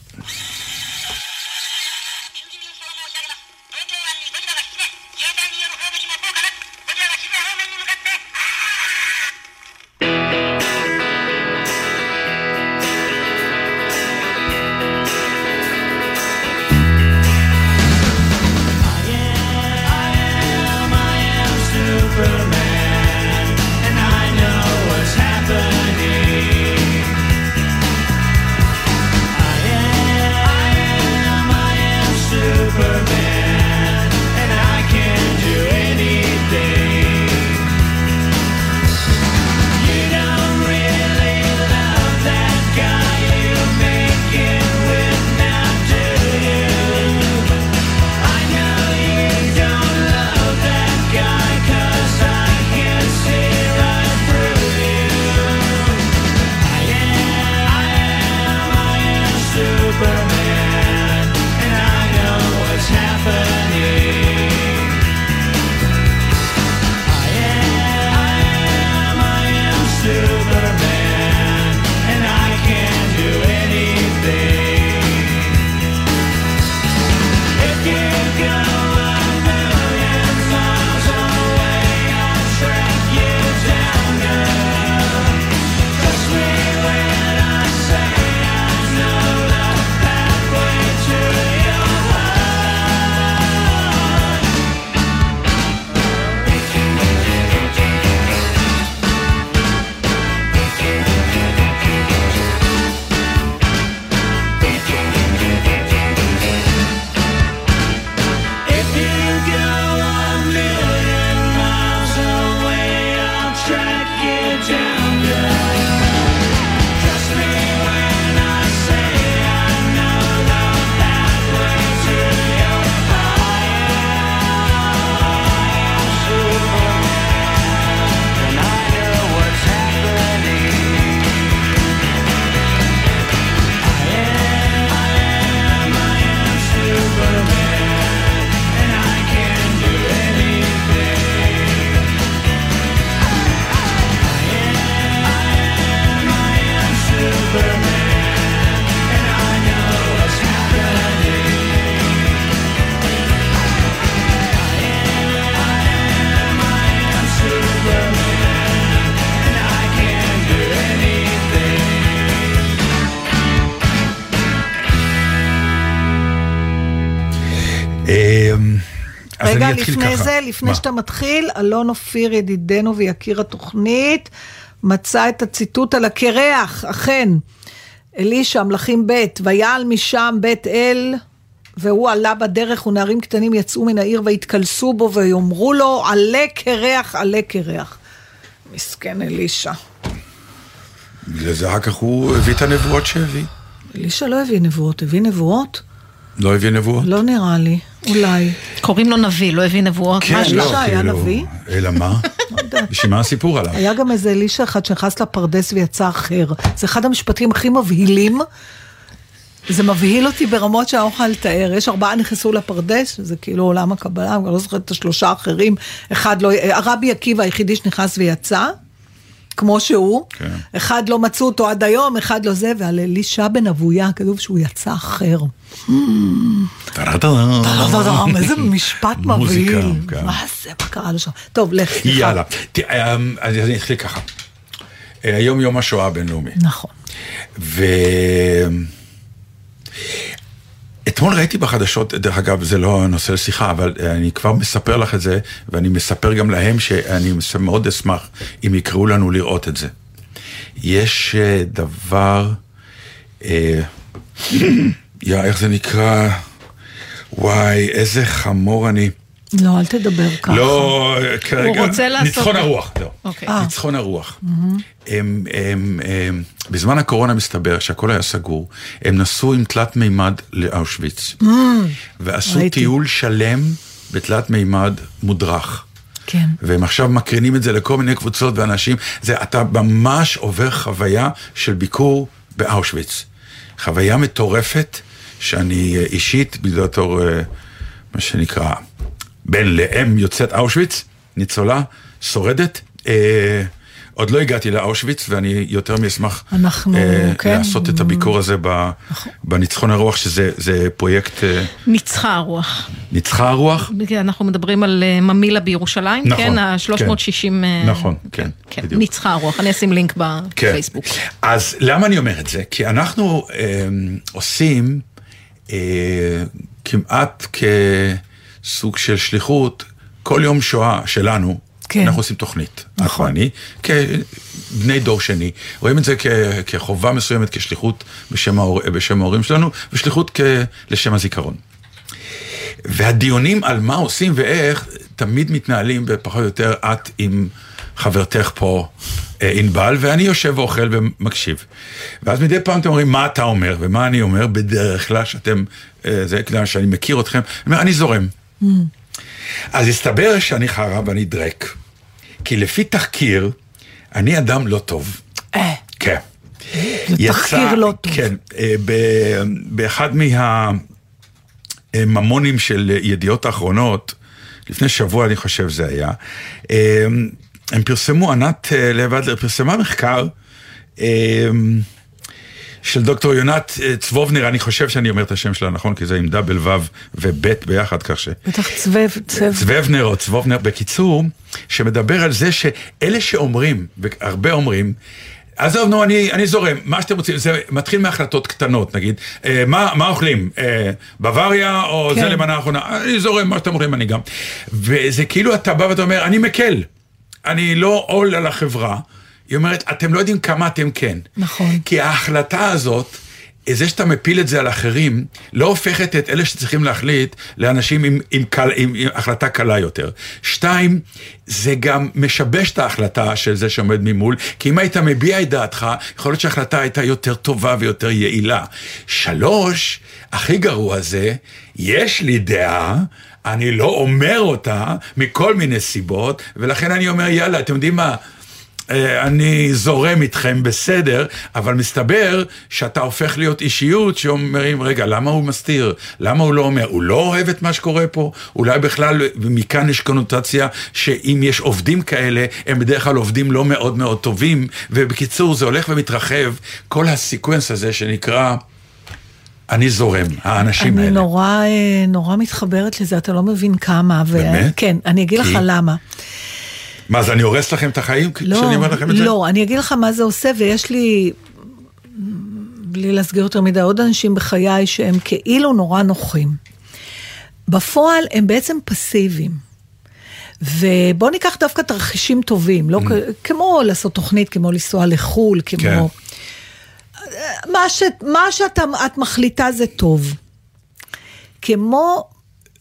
לפני. זה, לפני מה? שאתה מתחיל, אלון אופיר, ידידנו ויקיר התוכנית, מצא את הציטוט על הקרח, אכן. אלישע, מלכים ב', ויעל משם בית אל, והוא עלה בדרך, ונערים קטנים יצאו מן העיר והתקלסו בו, ויאמרו לו, עלה קרח, עלה קרח. מסכן אלישע. בגלל זה אחר כך הוא הביא את הנבואות שהביא. אלישע לא הביא נבואות, הביא נבואות? לא הביא נבואות? לא נראה לי, אולי. קוראים לו נביא, לא הביא נבואות. מה, מה אלישע שלא. היה כאילו, נביא? אלא מה? בשביל מה הסיפור עליו? היה גם איזה אלישע אחד שנכנס לפרדס ויצא אחר. זה אחד המשפטים הכי מבהילים. זה מבהיל אותי ברמות שאני לא יכולה לתאר. יש ארבעה נכנסו לפרדס, זה כאילו עולם הקבלה, אני לא זוכרת את השלושה האחרים. אחד לא, הרבי עקיבא היחידי שנכנס ויצא, כמו שהוא. כן. אחד לא מצאו אותו עד היום, אחד לא זה, ועל אלישע בן אבויה כתוב שהוא יצא אחר. איזה משפט מבהיל. כן. מה זה, מה קרה לו שם? טוב, לך, סליחה. יאללה. אמ, אני אתחיל ככה. אה, היום יום השואה הבינלאומי. נכון. אתמול ראיתי בחדשות, דרך אגב, זה לא נושא לשיחה, אבל אני כבר מספר לך את זה, ואני מספר גם להם שאני מאוד אשמח אם יקראו לנו לראות את זה. יש אה, דבר, אה, יא, איך זה נקרא? וואי, איזה חמור אני. לא, אל תדבר ככה. לא, כרגע, רוצה לעשות- ניצחון הרוח, לא. אוקיי. אה. ניצחון הרוח. הם, הם, הם, בזמן הקורונה מסתבר שהכל היה סגור, הם נסעו עם תלת מימד לאושוויץ, ועשו ראיתי. טיול שלם בתלת מימד מודרך. כן. והם עכשיו מקרינים את זה לכל מיני קבוצות ואנשים, זה, אתה ממש עובר חוויה של ביקור באושוויץ. חוויה מטורפת, שאני אה, אישית, בתור, אה, מה שנקרא, בן לאם יוצאת אושוויץ, ניצולה, שורדת. אה, עוד לא הגעתי לאושוויץ, ואני יותר מאשמח אנחנו, אה, כן. לעשות את הביקור הזה ב, בניצחון הרוח, שזה זה פרויקט אה, ניצחה הרוח. ניצחה הרוח. אנחנו מדברים על אה, ממילה בירושלים, נכון, כן? ה-360... נכון, כן, כן, בדיוק. ניצחה הרוח, אני אשים לינק כן. בפייסבוק. אז למה אני אומר את זה? כי אנחנו אה, עושים אה, כמעט כסוג של שליחות, כל יום שואה שלנו, כן. אנחנו עושים תוכנית. נכון. ואני, כבני דור שני, רואים את זה כ, כחובה מסוימת, כשליחות בשם, ההור, בשם ההורים שלנו, ושליחות כ, לשם הזיכרון. והדיונים על מה עושים ואיך, תמיד מתנהלים בפחות או יותר את עם חברתך פה, אה, ענבל, ואני יושב ואוכל ומקשיב. ואז מדי פעם אתם אומרים, מה אתה אומר ומה אני אומר, בדרך כלל שאתם, אה, זה כלל שאני מכיר אתכם, אני אומר, אני זורם. אז הסתבר שאני חרא ואני דרק. כי לפי תחקיר, אני אדם לא טוב. אה, כן. זה תחקיר לא טוב. כן, אה, ב- באחד מהממונים של ידיעות אחרונות, לפני שבוע אני חושב זה היה, אה, הם פרסמו, ענת אה, לב אדלר פרסמה מחקר אה, של דוקטור יונת אה, צבובנר, אני חושב שאני אומר את השם שלה נכון, כי זה עם דאבל וו ובית ביחד, כך ש... בטח צבב, צבב. צבבנר או צבובנר, בקיצור, שמדבר על זה שאלה שאומרים, והרבה אומרים, עזוב, נו, אני, אני זורם, מה שאתם רוצים, זה מתחיל מהחלטות קטנות, נגיד, אה, מה, מה אוכלים, אה, בוואריה או כן. זה למנה האחרונה, אני זורם, מה שאתם אומרים, אני גם. וזה כאילו אתה בא ואתה אומר, אני מקל, אני לא עול על החברה. היא אומרת, אתם לא יודעים כמה אתם כן. נכון. כי ההחלטה הזאת, זה שאתה מפיל את זה על אחרים, לא הופכת את אלה שצריכים להחליט לאנשים עם, עם, קל, עם, עם החלטה קלה יותר. שתיים, זה גם משבש את ההחלטה של זה שעומד ממול, כי אם היית מביע את דעתך, יכול להיות שההחלטה הייתה יותר טובה ויותר יעילה. שלוש, הכי גרוע זה, יש לי דעה, אני לא אומר אותה מכל מיני סיבות, ולכן אני אומר, יאללה, אתם יודעים מה? אה, אני זורם איתכם בסדר, אבל מסתבר שאתה הופך להיות אישיות שאומרים, רגע, למה הוא מסתיר? למה הוא לא אומר? הוא לא אוהב את מה שקורה פה? אולי בכלל, ומכאן יש קונוטציה שאם יש עובדים כאלה, הם בדרך כלל עובדים לא מאוד מאוד טובים, ובקיצור, זה הולך ומתרחב, כל הסיקוונס הזה שנקרא... אני זורם, האנשים אני האלה. נורא, אה, נורא מתחברת לזה, אתה לא מבין כמה. ו- באמת? כן, אני אגיד לך כי? למה. מה, אז אני הורס לכם את החיים לא, כשאני אומר לכם את זה? לא, אני אגיד לך מה זה עושה, ויש לי, בלי להסגיר יותר מדי, עוד אנשים בחיי שהם כאילו נורא נוחים. בפועל הם בעצם פסיביים. ובואו ניקח דווקא תרחישים טובים, לא כ- כמו לעשות תוכנית, כמו לנסוע לחו"ל, כמו... כן. מה, ש, מה שאת את מחליטה זה טוב. כמו,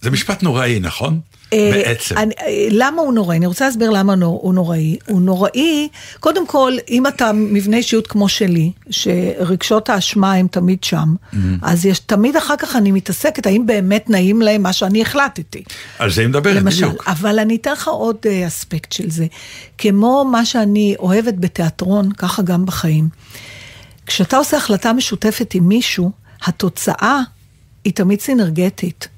זה משפט נוראי, נכון? אה, בעצם. אני, אה, למה הוא נוראי? אני רוצה להסביר למה הוא נוראי. הוא נוראי, קודם כל, אם אתה מבנה אישיות כמו שלי, שרגשות האשמה הם תמיד שם, Mm-hmm. אז יש, תמיד אחר כך אני מתעסקת, האם באמת נעים להם מה שאני החלטתי. על זה היא מדברת, בדיוק. אבל אני אתן לך עוד אה, אספקט של זה. כמו מה שאני אוהבת בתיאטרון, ככה גם בחיים. כשאתה עושה החלטה משותפת עם מישהו, התוצאה היא תמיד סינרגטית.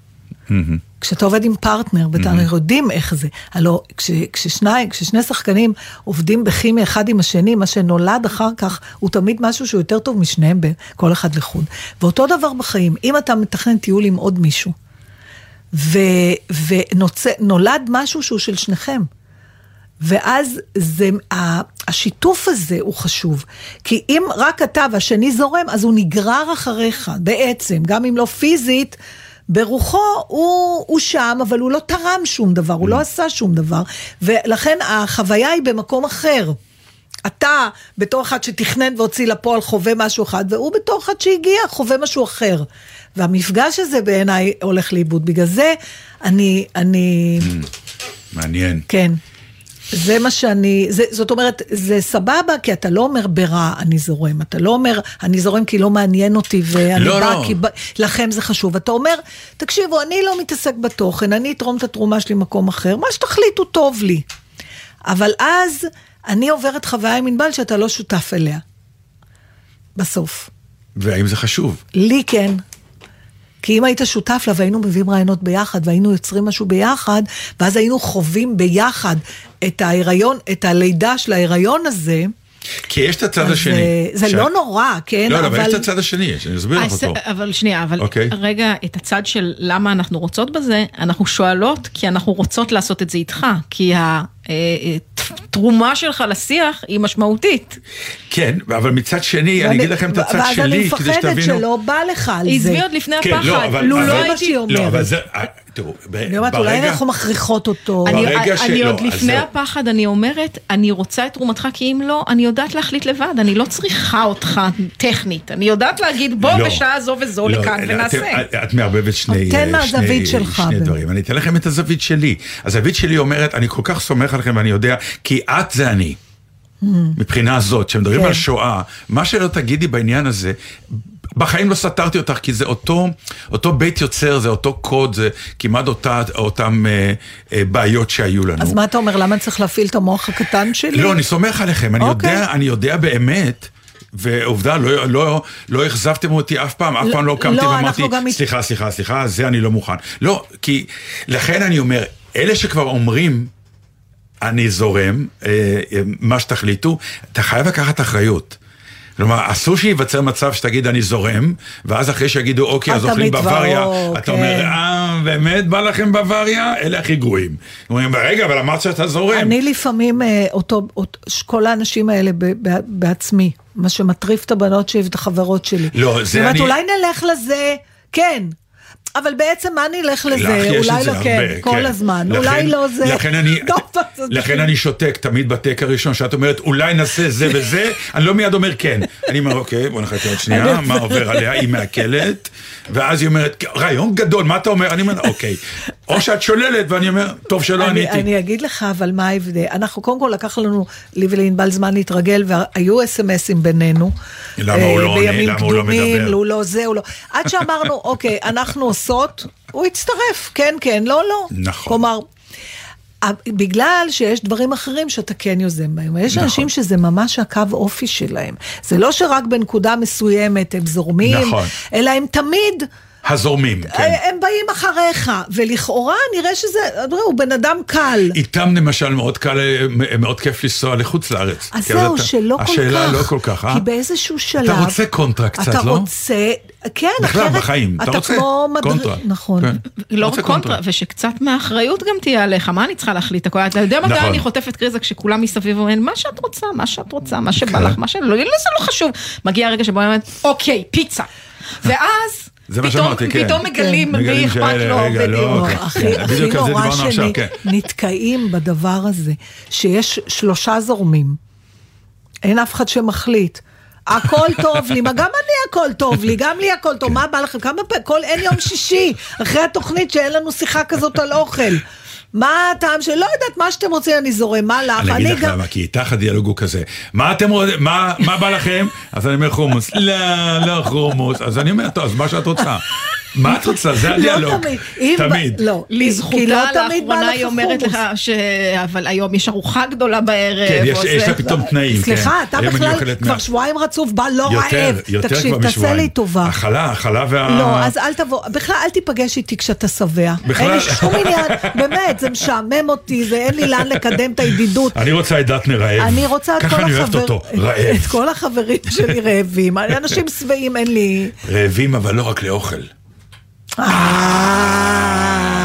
כשאתה עובד עם פרטנר, ואתם יודעים איך זה, הלוא כש, כששני, כששני שחקנים עובדים בכימיה אחד עם השני, מה שנולד אחר כך הוא תמיד משהו שהוא יותר טוב משניהם, כל אחד לחוד. ואותו דבר בחיים, אם אתה מתכנן טיול עם עוד מישהו, ונולד משהו שהוא של שניכם. ואז זה, השיתוף הזה הוא חשוב. כי אם רק אתה והשני זורם, אז הוא נגרר אחריך, בעצם, גם אם לא פיזית. ברוחו הוא, הוא שם, אבל הוא לא תרם שום דבר, הוא לא עשה שום דבר, ולכן החוויה היא במקום אחר. אתה בתור אחד שתכנן והוציא לפועל חווה משהו אחד, והוא בתור אחד שהגיע חווה משהו אחר. והמפגש הזה בעיניי הולך לאיבוד. בגלל זה אני, אני, מעניין. כן. זה מה שאני, זה, זאת אומרת, זה סבבה, כי אתה לא אומר ברע אני זורם, אתה לא אומר אני זורם כי לא מעניין אותי ואני לא, בא לא. כי ב, לכם זה חשוב. אתה אומר, תקשיבו, אני לא מתעסק בתוכן, אני אתרום את התרומה שלי במקום אחר, מה שתחליטו טוב לי. אבל אז אני עוברת חוויה עם ענבל שאתה לא שותף אליה. בסוף. והאם זה חשוב? לי כן. כי אם היית שותף לה והיינו מביאים רעיונות ביחד והיינו יוצרים משהו ביחד, ואז היינו חווים ביחד את ההיריון, את הלידה של ההיריון הזה, כי יש את הצד השני. אה, זה ש- לא נורא, כן? לא, לא, אבל יש. את הצד השני, שאני אסביר לך אותו. אבל שנייה, אבל אוקיי. רגע, את הצד של למה אנחנו רוצות בזה, אנחנו שואלות כי אנחנו רוצות לעשות את זה איתך, כי התרומה שלך לשיח היא משמעותית. כן, אבל מצד שני, אני אגיד לכם את הצד ואז אני שלי, כדי מפחדת שתבינו. שלא בא לך על זה. עזבי עוד לפני כן, לא, הפחד, אבל- לו לא הייתי... לא, אבל זה, תראו, ב- אני אומרת, אולי ברגע- אנחנו מכריחות אותו. אני, ברגע אני שלא, עוד אז לפני זהו. הפחד, אני אומרת, אני רוצה את תרומתך, כי אם לא, אני יודעת להחליט לבד, אני לא צריכה אותך טכנית. אני יודעת להגיד, בוא לא. בשעה זו וזו לא, לכאן לא, ונעשה. אתם- את מערבבת שני, שני, שני. דברים. אני אתן לכם את הזווית שלי. הזווית שלי אומרת, אני כל כך סומך עליכם ואני יודע, כי את זה אני. מבחינה זאת, כשמדברים כן. על שואה, מה שלא תגידי בעניין הזה, בחיים לא סתרתי אותך, כי זה אותו, אותו בית יוצר, זה אותו קוד, זה כמעט אותה, אותם אה, אה, בעיות שהיו לנו. אז מה אתה אומר, למה צריך להפעיל את המוח הקטן שלי? לא, אני סומך עליכם, אני, אוקיי. יודע, אני יודע באמת. ועובדה, לא, לא, לא אכזבתם אותי אף פעם, אף לא, פעם לא קמתי לא, ואמרתי, סליחה, סליחה, סליחה, זה אני לא מוכן. לא, כי, לכן אני אומר, אלה שכבר אומרים, אני זורם, אה, אה, מה שתחליטו, אתה חייב לקחת אחריות. כלומר, אסור שייווצר מצב שתגיד אני זורם, ואז אחרי שיגידו אוקיי, אז אוכלים בוואריה, כן. אתה אומר, אה, באמת בא לכם בוואריה? אלה הכי גרועים. אומרים, רגע, אבל אמרת שאתה זורם. אני לפעמים, אה, אותו, אותו, כל האנשים האלה ב, ב, בעצמי, מה שמטריף את הבנות שלי ואת החברות שלי. לא, זה זאת אומרת, אני- אולי נלך לזה, כן. אבל בעצם מה נלך לך לזה? אולי לא כן, הרבה, כל כן. הזמן. לכן- אולי לא זה. לכן אני, לכן אני שותק תמיד בטק הראשון, שאת אומרת אולי נעשה זה וזה, אני לא מיד אומר כן. אני אומר אוקיי, בוא נחכה עוד שנייה, מה עובר עליה, היא מעכלת, ואז היא אומרת, רעיון גדול, מה אתה אומר? אני אומר, אוקיי. או שאת שוללת, ואני אומר, טוב שלא עניתי. אני אגיד לך, אבל מה ההבדל? אנחנו, קודם כל לקח לנו, לי ולענבל זמן להתרגל, והיו אס.אם.אסים בינינו. למה הוא אה, לא עונה? בימים למה הוא לא קדומים, מדבר? הוא לא זה, הוא לא... עד שאמרנו, אוקיי, אנחנו עושות, הוא הצטרף, כן, כן, לא, לא. נכון. כלומר... בגלל שיש דברים אחרים שאתה כן יוזם בהם. יש נכון. אנשים שזה ממש הקו אופי שלהם. זה לא שרק בנקודה מסוימת הם זורמים, נכון. אלא הם תמיד... הזורמים, כן. הם באים אחריך, ולכאורה נראה שזה, תראה, הוא בן אדם קל. איתם למשל מאוד קל, מאוד כיף לנסוע לחוץ לארץ. אז כי זהו, אתה- שלא כל כך. השאלה לא כל כך, אה? כי באיזשהו שלב... אתה רוצה קונטרה קצת, אתה לא? רוצה... כן, בכלל, אחרת... בחיים, אתה רוצה כמו מדריך... קונטרה. נכון. כן. לא רק קונטרה, ושקצת מהאחריות גם תהיה עליך, מה אני צריכה להחליט הכל? אתה יודע מתי נכון. אני חוטפת קריזה כשכולם מסביב אומרים, מה שאת רוצה, מה שאת רוצה, מה שבא. לך, מה שלא, לי זה לא חשוב. מגיע הרגע שבו אני אומרת, אוקיי, פיצה. ואז, זה מה שאמרתי, כן. פתאום מגלים כן. מי מגלים אכפת שאלה, לו, לא, בדיוק. כן. הכי, כן, נורא עכשיו, כן. שנתקעים בדבר הזה, שיש שלושה זורמים, אין אף אחד שמחליט. הכל טוב לי, מה גם אני הכל טוב לי, גם לי הכל טוב, מה בא לכם? כמה פעמים, כל אין יום שישי, אחרי התוכנית שאין לנו שיחה כזאת על אוכל. מה הטעם של... לא יודעת, מה שאתם רוצים אני זורם, מה לך? אני אגיד לך. למה, כי איתך הדיאלוג הוא כזה, מה אתם רוצים, מה מה בא לכם? אז אני אומר חומוס, לא, לא חומוס, אז אני אומר, טוב, אז מה שאת רוצה. מה את רוצה? זה הדיאלוג. לא תמיד. אם- תמיד. לא, לזכותה, לא לאחרונה היא אומרת. לך ש... אבל היום יש ארוחה גדולה בערב. כן, יש. לה פתאום תנאים. סליחה, כן. אתה בכלל כבר שבועיים רצוף בא לא יותר, רעב. יותר תקשיב, כבר תעשה משבועיים. לי טובה. החלה, החלה וה... לא, אז אל תבוא, בכלל אל תיפגש איתי כשאתה שבע. בכלל. אין לי שום עניין, באמת, זה משעמם אותי, זה אין לי לאן לקדם את הידידות. אני רוצה את דטנר רעב. אני רוצה את כל ככה אני אוהבת אותו, רעב. את כל החברים שלי רעבים. אנשים שבעים, אין לי... רעבים, אבל לא רק לאוכל. אה.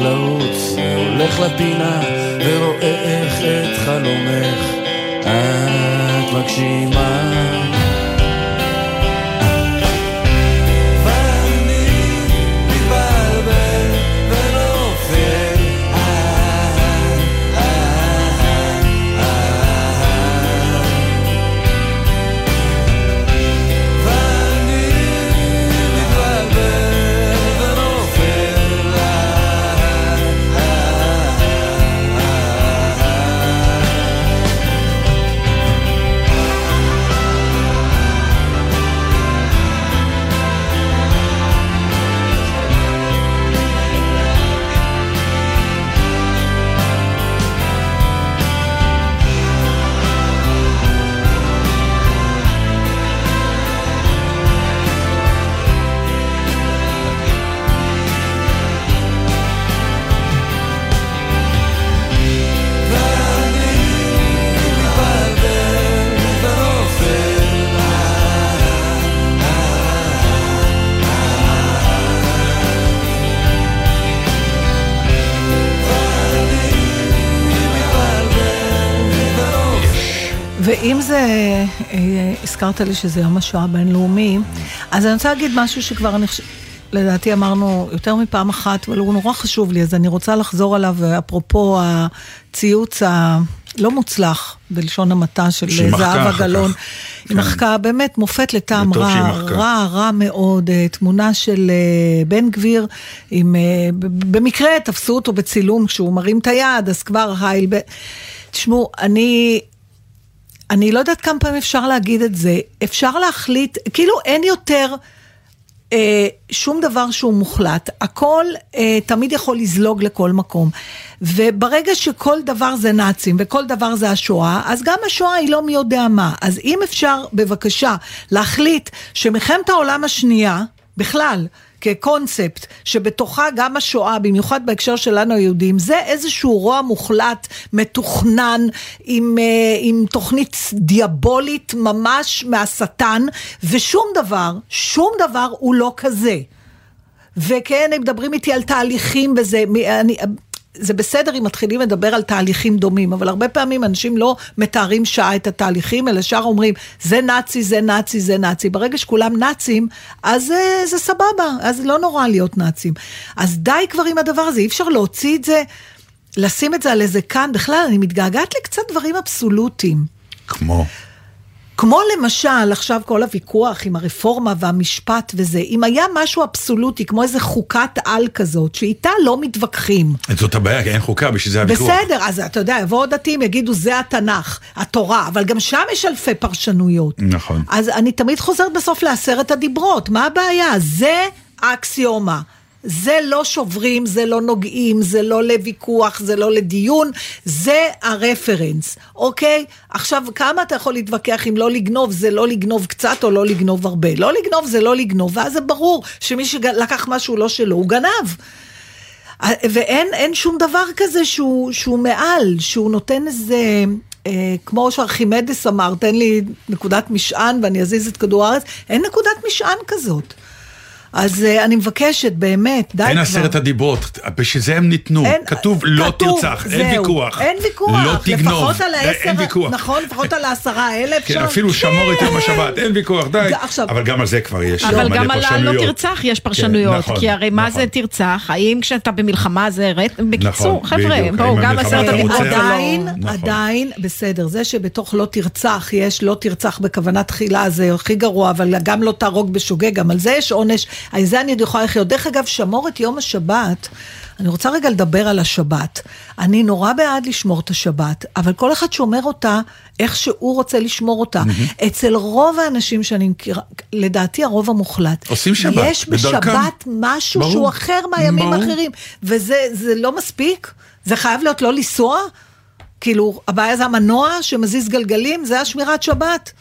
לרוץ, והולך לפינה, ורואה איך את חלומך את מגשימה. הזכרת לי שזה יום השואה הבינלאומי, אז אני רוצה להגיד משהו שכבר אני חושבת, לדעתי אמרנו יותר מפעם אחת, אבל הוא נורא חשוב לי, אז אני רוצה לחזור עליו, אפרופו הציוץ הלא מוצלח, בלשון המעטה של זהבה גלאון. היא כן. מחקה באמת מופת לטעם רע. רע, רע מאוד, אה, תמונה של אה, בן גביר, עם, אה, במקרה תפסו אותו בצילום כשהוא מרים את היד, אז כבר הייל, ב... תשמעו, אני... אני לא יודעת כמה פעמים אפשר להגיד את זה, אפשר להחליט, כאילו אין יותר אה, שום דבר שהוא מוחלט, הכל אה, תמיד יכול לזלוג לכל מקום. וברגע שכל דבר זה נאצים וכל דבר זה השואה, אז גם השואה היא לא מי יודע מה. אז אם אפשר בבקשה להחליט שמלחמת העולם השנייה, בכלל, כקונספט, שבתוכה גם השואה, במיוחד בהקשר שלנו היהודים, זה איזשהו רוע מוחלט, מתוכנן, עם, אה, עם תוכנית דיאבולית ממש מהשטן, ושום דבר, שום דבר הוא לא כזה. וכן, הם מדברים איתי על תהליכים וזה, אני, זה בסדר אם מתחילים לדבר על תהליכים דומים, אבל הרבה פעמים אנשים לא מתארים שעה את התהליכים, אלא שאר אומרים, זה נאצי, זה נאצי, זה נאצי. ברגע שכולם נאצים, אז זה, זה סבבה, אז לא נורא להיות נאצים. אז די כבר עם הדבר הזה, אי אפשר להוציא את זה, לשים את זה על איזה כאן. בכלל, אני מתגעגעת לקצת דברים אבסולוטיים. כמו, כמו למשל, עכשיו כל הוויכוח עם הרפורמה והמשפט וזה, אם היה משהו אבסולוטי, כמו איזה חוקת על כזאת, שאיתה לא מתווכחים. זאת הבעיה, כי אין חוקה, בשביל זה הוויכוח. בסדר, אז אתה יודע, יבואו דתיים, יגידו, זה התנ"ך, התורה, אבל גם שם יש אלפי פרשנויות. נכון. אז אני תמיד חוזרת בסוף לעשרת הדיברות, מה הבעיה? זה האקסיומה. זה לא שוברים, זה לא נוגעים, זה לא לוויכוח, זה לא לדיון, זה הרפרנס, אוקיי? עכשיו, כמה אתה יכול להתווכח אם לא לגנוב, זה לא לגנוב קצת או לא לגנוב הרבה. לא לגנוב זה לא לגנוב, ואז זה ברור שמי שלקח משהו לא שלו, הוא גנב. ואין אין שום דבר כזה שהוא, שהוא מעל, שהוא נותן איזה, אה, כמו שארכימדס אמר, תן לי נקודת משען ואני אזיז את כדור הארץ, אין נקודת משען כזאת. אז אה, אני מבקשת, באמת, די כבר. אין עשרת הדיברות, בשביל זה הם ניתנו. אין- כתוב לא כתוב, תרצח, זהו. אין ויכוח. אין ויכוח. לא תגנוב, לפחות על אין- העשר, אין ויכוח. נכון, לפחות על העשרה אלף. כן, שם. אפילו שמור את יום השבת, אין ויכוח, די. עכשיו- אבל גם על זה כבר יש אבל גם על הלא פרשנויות. תרצח יש פרשנויות, נכון, כי הרי מה נכון. זה תרצח? האם כשאתה במלחמה זה רט... בקיצור, נכון, חבר'ה, בדיוק. בואו, גם עשרת הדיברות לא... עדיין, נכון. עדיין, בסדר, זה שבתוך לא תרצח יש לא תרצח בכוונה תחילה, זה הכי גרוע, אבל גם לא תהרוג בשוגג, גם על זה יש עונש, על זה אני עוד יכולה לחיות. דרך אגב, שמור את יום השבת, אני רוצה רגע לדבר על השבת. אני נורא בעד לשמור את השבת, אבל כל אחד שומר אותה איך שהוא רוצה לשמור אותה. אצל רוב האנשים שאני מכירה, לדעתי הרוב המוחלט, עושים שבת, יש בדרכם. בשבת משהו ברור. שהוא אחר מהימים ברור. האחרים, וזה זה לא מספיק? זה חייב להיות לא לנסוע? כאילו, הבעיה זה המנוע שמזיז גלגלים, זה השמירת שבת.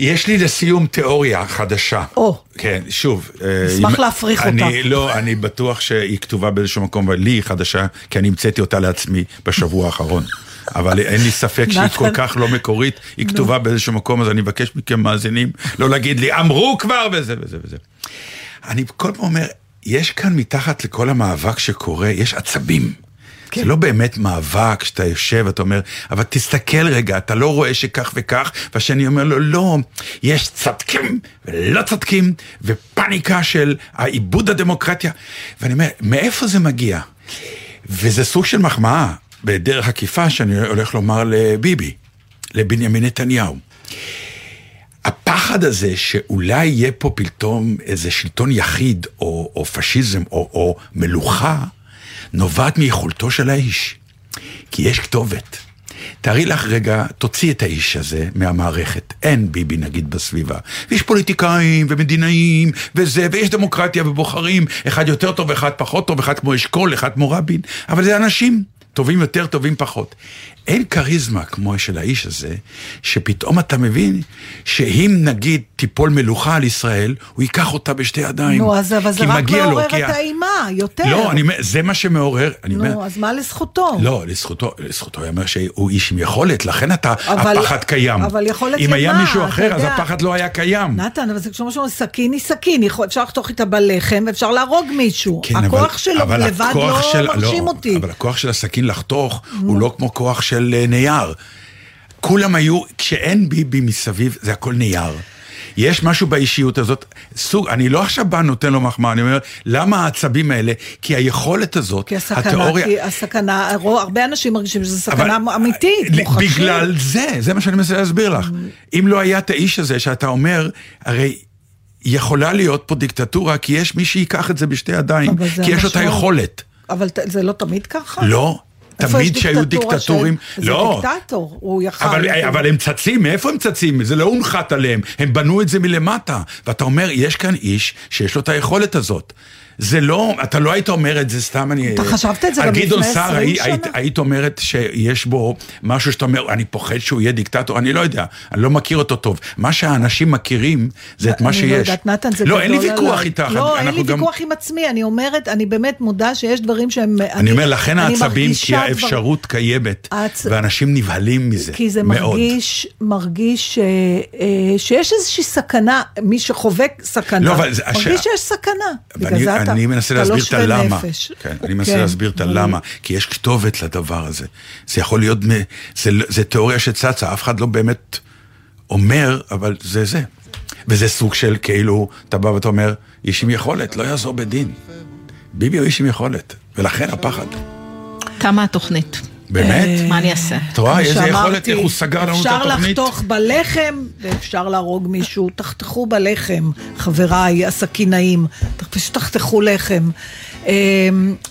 יש לי לסיום תיאוריה חדשה. או. כן, שוב. אה, אשמח אם- להפריך אני, אותה. לא, אני בטוח שהיא כתובה באיזשהו מקום, אבל לי היא חדשה, כי אני המצאתי אותה לעצמי בשבוע האחרון. אבל אין לי ספק שהיא נתן. כל כך לא מקורית, היא כתובה באיזשהו מקום, אז אני מבקש מכם מאזינים לא להגיד לי, אמרו כבר, וזה וזה וזה. אני כל פעם אומר, יש כאן מתחת לכל המאבק שקורה, יש עצבים. כן. זה לא באמת מאבק שאתה יושב ואתה אומר, אבל תסתכל רגע, אתה לא רואה שכך וכך, והשני אומר לו, לא, יש צדקים ולא צדקים, ופניקה של העיבוד הדמוקרטיה. ואני אומר, מאיפה זה מגיע? וזה סוג של מחמאה, בדרך עקיפה, שאני הולך לומר לביבי, לבנימין נתניהו. הפחד הזה שאולי יהיה פה פתאום איזה שלטון יחיד, או, או פשיזם, או, או מלוכה, נובעת מיכולתו של האיש. כי יש כתובת. תארי לך רגע, תוציא את האיש הזה מהמערכת. אין ביבי נגיד בסביבה. ויש פוליטיקאים ומדינאים וזה, ויש דמוקרטיה ובוחרים, אחד יותר טוב, אחד פחות טוב, אחד כמו אשכול, אחד כמו רבין, אבל זה אנשים. טובים יותר, טובים פחות. אין כריזמה כמו של האיש הזה, שפתאום אתה מבין שאם נגיד תיפול מלוכה על ישראל, הוא ייקח אותה בשתי ידיים. נו, אז אבל זה רק לו, מעורר כי את האימה, יותר. לא, אני אומר, זה מה שמעורר, אני אומר, נו, אז מה לזכותו? לא, לזכותו, לזכותו ייאמר שהוא איש עם יכולת, לכן אתה, אבל- הפחד קיים. אבל יכולת אם היה למה? מישהו אחר, אז. הפחד לא היה קיים. נתן, אבל זה כמו שאומרים, סכין היא סכין, אפשר לחתוך איתה בלחם ואפשר להרוג מישהו. כן, הכוח אבל- שלו אבל לבד לא של- מרשים אותי. אבל הכוח של הסכין לחתוך הוא לא כמו כוח של אה, נייר. כולם היו, כשאין ביבי מסביב, זה הכל נייר. יש משהו באישיות הזאת, סוג, אני לא עכשיו בא נותן לו מחמאה, אני אומר, למה העצבים האלה? כי היכולת הזאת, כי הסכנה, התיאוריה... כי הסכנה, הרבה אנשים מרגישים שזו סכנה אבל- אמיתית, ל- מוחשית. בגלל זה, זה מה שאני מנסה להסביר לך. אם לא היה את האיש הזה שאתה אומר, הרי יכולה להיות פה דיקטטורה, כי יש מי שייקח את זה בשתי ידיים, כי יש לו את. היכולת. אבל זה לא תמיד ככה? לא. תמיד שהיו דיקטטורים, של- לא. זה דיקטטור, הוא יכל... אבל, אבל הם צצים, מאיפה הם צצים? זה לא הונחת עליהם, הם בנו את זה מלמטה. ואתה אומר, יש כאן איש שיש לו את היכולת הזאת. זה לא, אתה לא היית אומר את זה סתם, אני... אתה חשבת את זה על גם גדעון לפני סער 20 היית, שנה? היית, היית אומרת שיש בו משהו שאתה אומר, אני פוחד שהוא יהיה דיקטטור, אני לא יודע, אני לא מכיר אותו טוב. מה שהאנשים מכירים, זה את מה שיש. אני לא יודעת, נתן, זה גדול לא. אין לי ויכוח איתך. לא, אין לי ויכוח עם עצמי, אני אומרת, אני באמת מודה שיש דברים שהם... אני אומר, לכן העצבים, כי האפשרות קיימת, ואנשים נבהלים מזה, כי זה מאוד. מרגיש, מרגיש אה, אה, שיש איזושהי סכנה, מי שחווה סכנה, לא, מרגיש שיש סכנה. בגלל זה אתה, אני מנסה להסביר את הלמה. כן, אני מנסה להסביר את הלמה, כי יש כתובת לדבר הזה. זה יכול להיות, לא- זה תיאוריה שצצה, אף אחד לא באמת אומר, אבל זה זה. וזה סוג של כאילו, אתה בא ואתה אומר, איש עם יכולת, לא יעזור בדין. ביבי הוא איש עם יכולת, ולכן הפחד. תמה התוכנית. באמת? מה אני אעשה? את רואה איזה יכולת, איך הוא סגר לנו את אפשר התוכנית? לחתוך בלחם ואפשר להרוג מישהו, תחתכו בלחם, חבריי הסכינאים, פשוט תחתכו לחם. אה,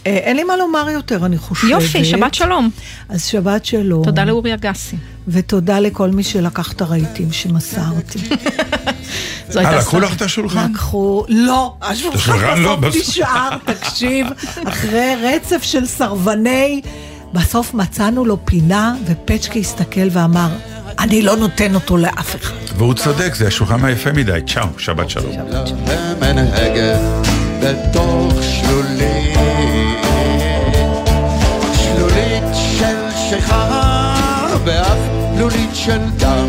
אה, אין לי מה לומר יותר, אני חושבת. יופי, שבת שלום. אז שבת שלום. תודה לאורי אגסי. ותודה לכל מי שלקח את הרהיטים שמסרתי. זו הייתה אה, לקחו. לך את השולחן? לקחו, לא, השולחן לא, בסוף. נשאר, תקשיב, אחרי רצף של סרבני, בסוף מצאנו לו פינה, ופצ'קי הסתכל ואמר, אני לא נותן אותו לאף אחד. והוא צודק, זה השולחן היפה מדי. צ'או, שבת שלום. ומנהגת בתוך שלולית, שלולית של שכחה ואף לולית של דם,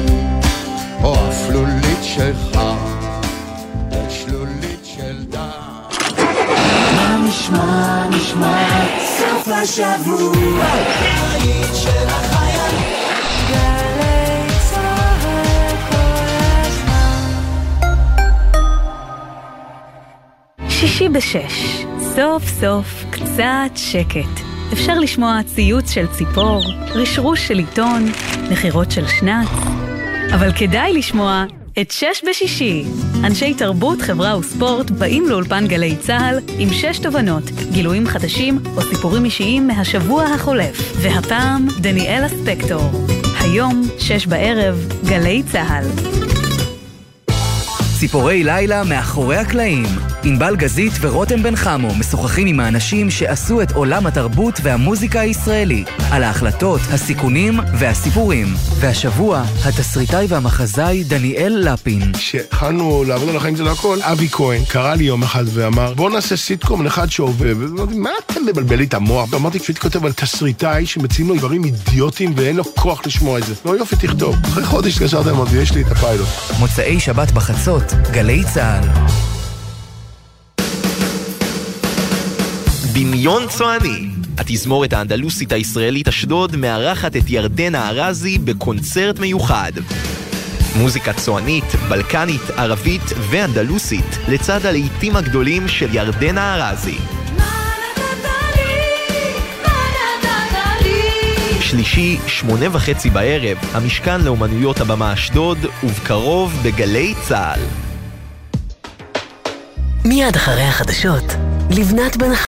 או אפלולית שלך, שלולית של דם. מה נשמע, נשמע, השבוע, של. שישי בשש, סוף סוף קצת שקט. אפשר לשמוע ציוץ של ציפור, רשרוש של עיתון, נחירות של שנץ. אבל כדאי לשמוע את שש בשישי. אנשי תרבות, חברה וספורט באים לאולפן גלי צה"ל עם שש תובנות, גילויים חדשים או סיפורים אישיים מהשבוע החולף. והפעם, דניאלה ספקטור. היום, שש בערב, גלי צה"ל. ציפורי לילה מאחורי הקלעים. ענבל גזית ורותם בן חמו משוחחים עם האנשים שעשו את עולם התרבות והמוזיקה הישראלי, על ההחלטות, הסיכונים והסיפורים. והשבוע, התסריטאי והמחזאי דניאל לפין. כשהתחלנו לעבוד על החיים זה לא הכל, אבי כהן קרא לי יום אחד ואמר בוא נעשה סיטקום אחד שעובד, ואמרתי מה אתה מבלבל לי את המוח? אמרתי כשהייתי כותב על תסריטאי שמציעים לו דברים אידיוטיים ואין לו כוח לשמוע את זה. לא יופי תכתוב. אחרי חודש התקשרתי אמרתי יש לי את הפיילוט. מוצאי שבת בחצות, גלי צה"ל. דמיון צועני. התזמורת האנדלוסית הישראלית אשדוד מארחת את ירדנה ארזי בקונצרט מיוחד. מוזיקה צוענית, בלקנית, ערבית ואנדלוסית, לצד הלהיטים הגדולים של ירדנה ארזי. שלישי, שמונה וחצי בערב, המשכן לאומנויות הבמה אשדוד, ובקרוב בגלי צה"ל. מיד אחרי החדשות, לבנת בן